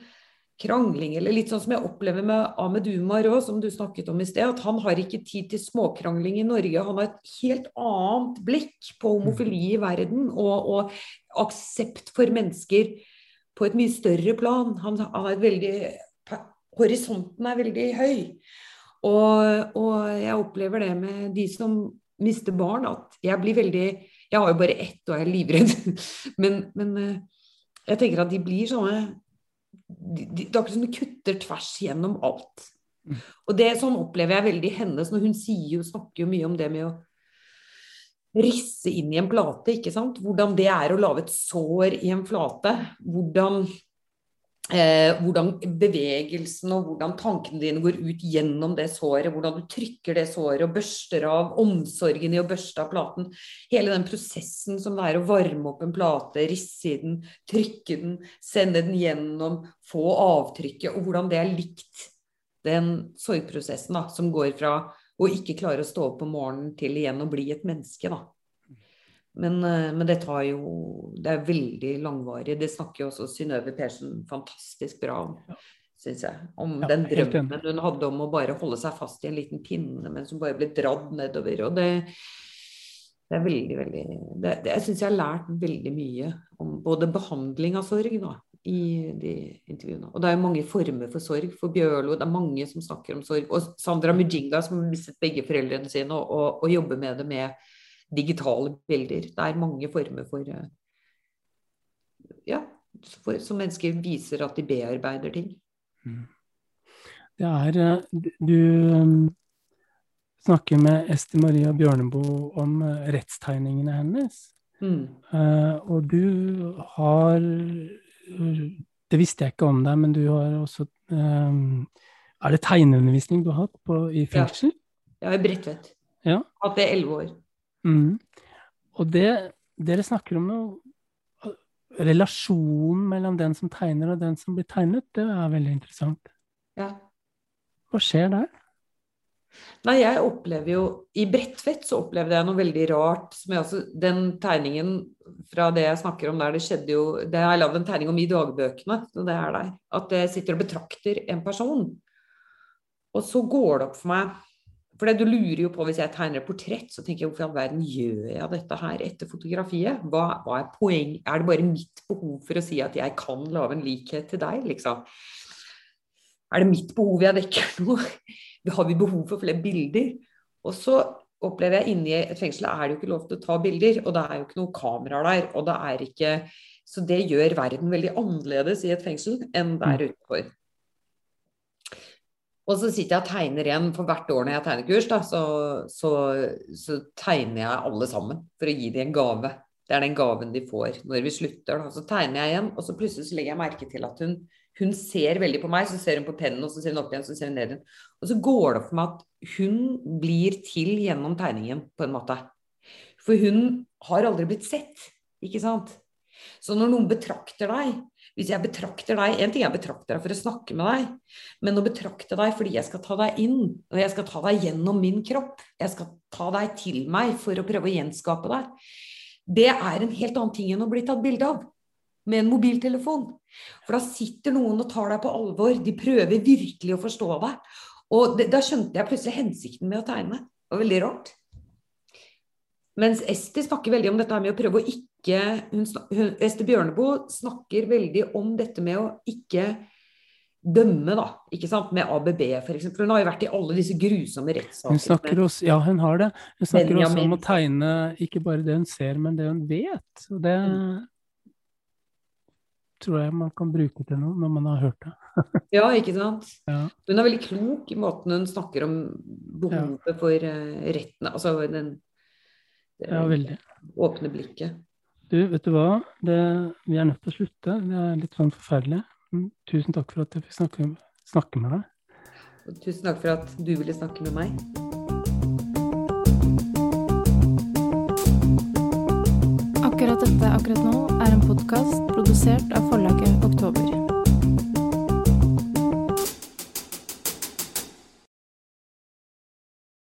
S3: krangling, eller litt sånn som jeg opplever med Ahmed Umar òg, som du snakket om i sted, at han har ikke tid til småkrangling i Norge. Han har et helt annet blikk på homofili i verden, og, og aksept for mennesker på et mye større plan. Han, han er veldig Horisonten er veldig høy. Og, og, jeg opplever det med de som mister barn, at jeg blir veldig Jeg har jo bare ett, og jeg er livredd. men, men eh, jeg tenker at de blir sånne det er akkurat som det kutter tvers gjennom alt. Og det sånn opplever jeg veldig hennes når hun sier snakker jo mye om det med å risse inn i en plate, ikke sant. Hvordan det er å lage et sår i en flate. Hvordan Eh, hvordan bevegelsen og hvordan tankene dine går ut gjennom det såret. Hvordan du trykker det såret og børster av omsorgen i å børste av platen. Hele den prosessen som det er å varme opp en plate, risse i den, trykke den, sende den gjennom, få avtrykket, og hvordan det er likt den sorgprosessen da, som går fra å ikke klare å stå opp om morgenen til igjen å bli et menneske. da. Men, eh, men, det tar jo Det er veldig langvarig. Det snakker jo også Synnøve Persen fantastisk bra om, ja. syns jeg. Om ja, den drømmen hun hadde om å bare holde seg fast i en liten pinne, mens hun bare ble dradd nedover. Og det, det er veldig, veldig det, det, Jeg syns jeg har lært veldig mye om både behandling av sorg da, i de intervjuene. Og det er jo mange former for sorg. For Bjørlo, det er mange som snakker om sorg. Og Sandra Mujinga, som mistet begge foreldrene sine, og, og, og jobber med det med digitale bilder. Det er mange former for eh, Ja, for, som mennesker viser at de bearbeider ting. Mm.
S1: Det er eh, Du um, snakker med Esti Maria Bjørneboe om uh, rettstegningene hennes. Mm. Uh, og du har Det visste jeg ikke om deg, men du har også um, Er det tegneundervisning du har hatt på, i fengsel?
S3: Ja, ja i Bredtvet. Ja. Hatt det i elleve år.
S1: Mm. Og det dere snakker om noe Relasjonen mellom den som tegner og den som blir tegnet, det er veldig interessant.
S3: Ja.
S1: Hva skjer der?
S3: Nei, jeg opplever jo I Bredtvet så opplevde jeg noe veldig rart. Også, den tegningen fra det jeg snakker om der, det skjedde jo det Jeg lagd en tegning om i dagbøkene, og det er der. At jeg sitter og betrakter en person. Og så går det opp for meg for du lurer jo på, hvis jeg tegner et portrett, så tenker jeg hvorfor i all verden gjør jeg dette her etter fotografiet? Hva, hva, er poeng? Er det bare mitt behov for å si at jeg kan lage en likhet til deg, liksom? Er det mitt behov jeg dekker nå? Har vi behov for flere bilder? Og så opplever jeg inni et fengsel er det jo ikke lov til å ta bilder, og det er jo ikke noen kamera der. og det er ikke, Så det gjør verden veldig annerledes i et fengsel enn der mm. utenfor. Og så sitter jeg og tegner igjen, for hvert år når jeg tegner kurs, da, så, så, så, tegner jeg alle sammen for å gi dem en gave. Det er den gaven de får når vi slutter. Da. Så tegner jeg igjen, og så plutselig så legger jeg merke til at hun, hun ser veldig på meg. Så ser hun på pennen, og så ser hun opp igjen, så ser hun ned igjen. Og så går det opp for meg at hun blir til gjennom tegningen, på en måte. For hun har aldri blitt sett, ikke sant. Så når noen betrakter deg, hvis jeg betrakter deg En ting er å betrakte deg for å snakke med deg, men å betrakte deg fordi jeg skal ta deg inn, og jeg skal ta deg gjennom min kropp, jeg skal ta deg til meg for å prøve å gjenskape deg, det er en helt annen ting enn å bli tatt bilde av med en mobiltelefon. For da sitter noen og tar deg på alvor, de prøver virkelig å forstå deg. Og det, da skjønte jeg plutselig hensikten med å tegne. Det var veldig rart. Mens Esti snakker veldig om dette med å prøve å ikke hun, hun, Ester Bjørneboe snakker veldig om dette med å ikke dømme, da. ikke sant, Med ABB, f.eks. Hun har jo vært i alle disse grusomme rettssakene.
S1: Hun snakker også, ja, hun har det. Hun snakker Benjamin. også om å tegne ikke bare det hun ser, men det hun vet. Og det mm. tror jeg man kan bruke til noe når man har hørt det.
S3: ja, ikke sant. Ja. Hun er veldig klok i måten hun snakker om behovet ja. for uh, retten Altså den,
S1: det, ja,
S3: åpne blikket.
S1: Du, vet du hva? Det, vi er nødt til å slutte. Det er litt sånn forferdelig. Mm, tusen takk for at jeg fikk snakke, snakke med deg.
S3: Og tusen takk for at du ville snakke med meg.
S2: Akkurat dette akkurat nå er en podkast produsert av forlaget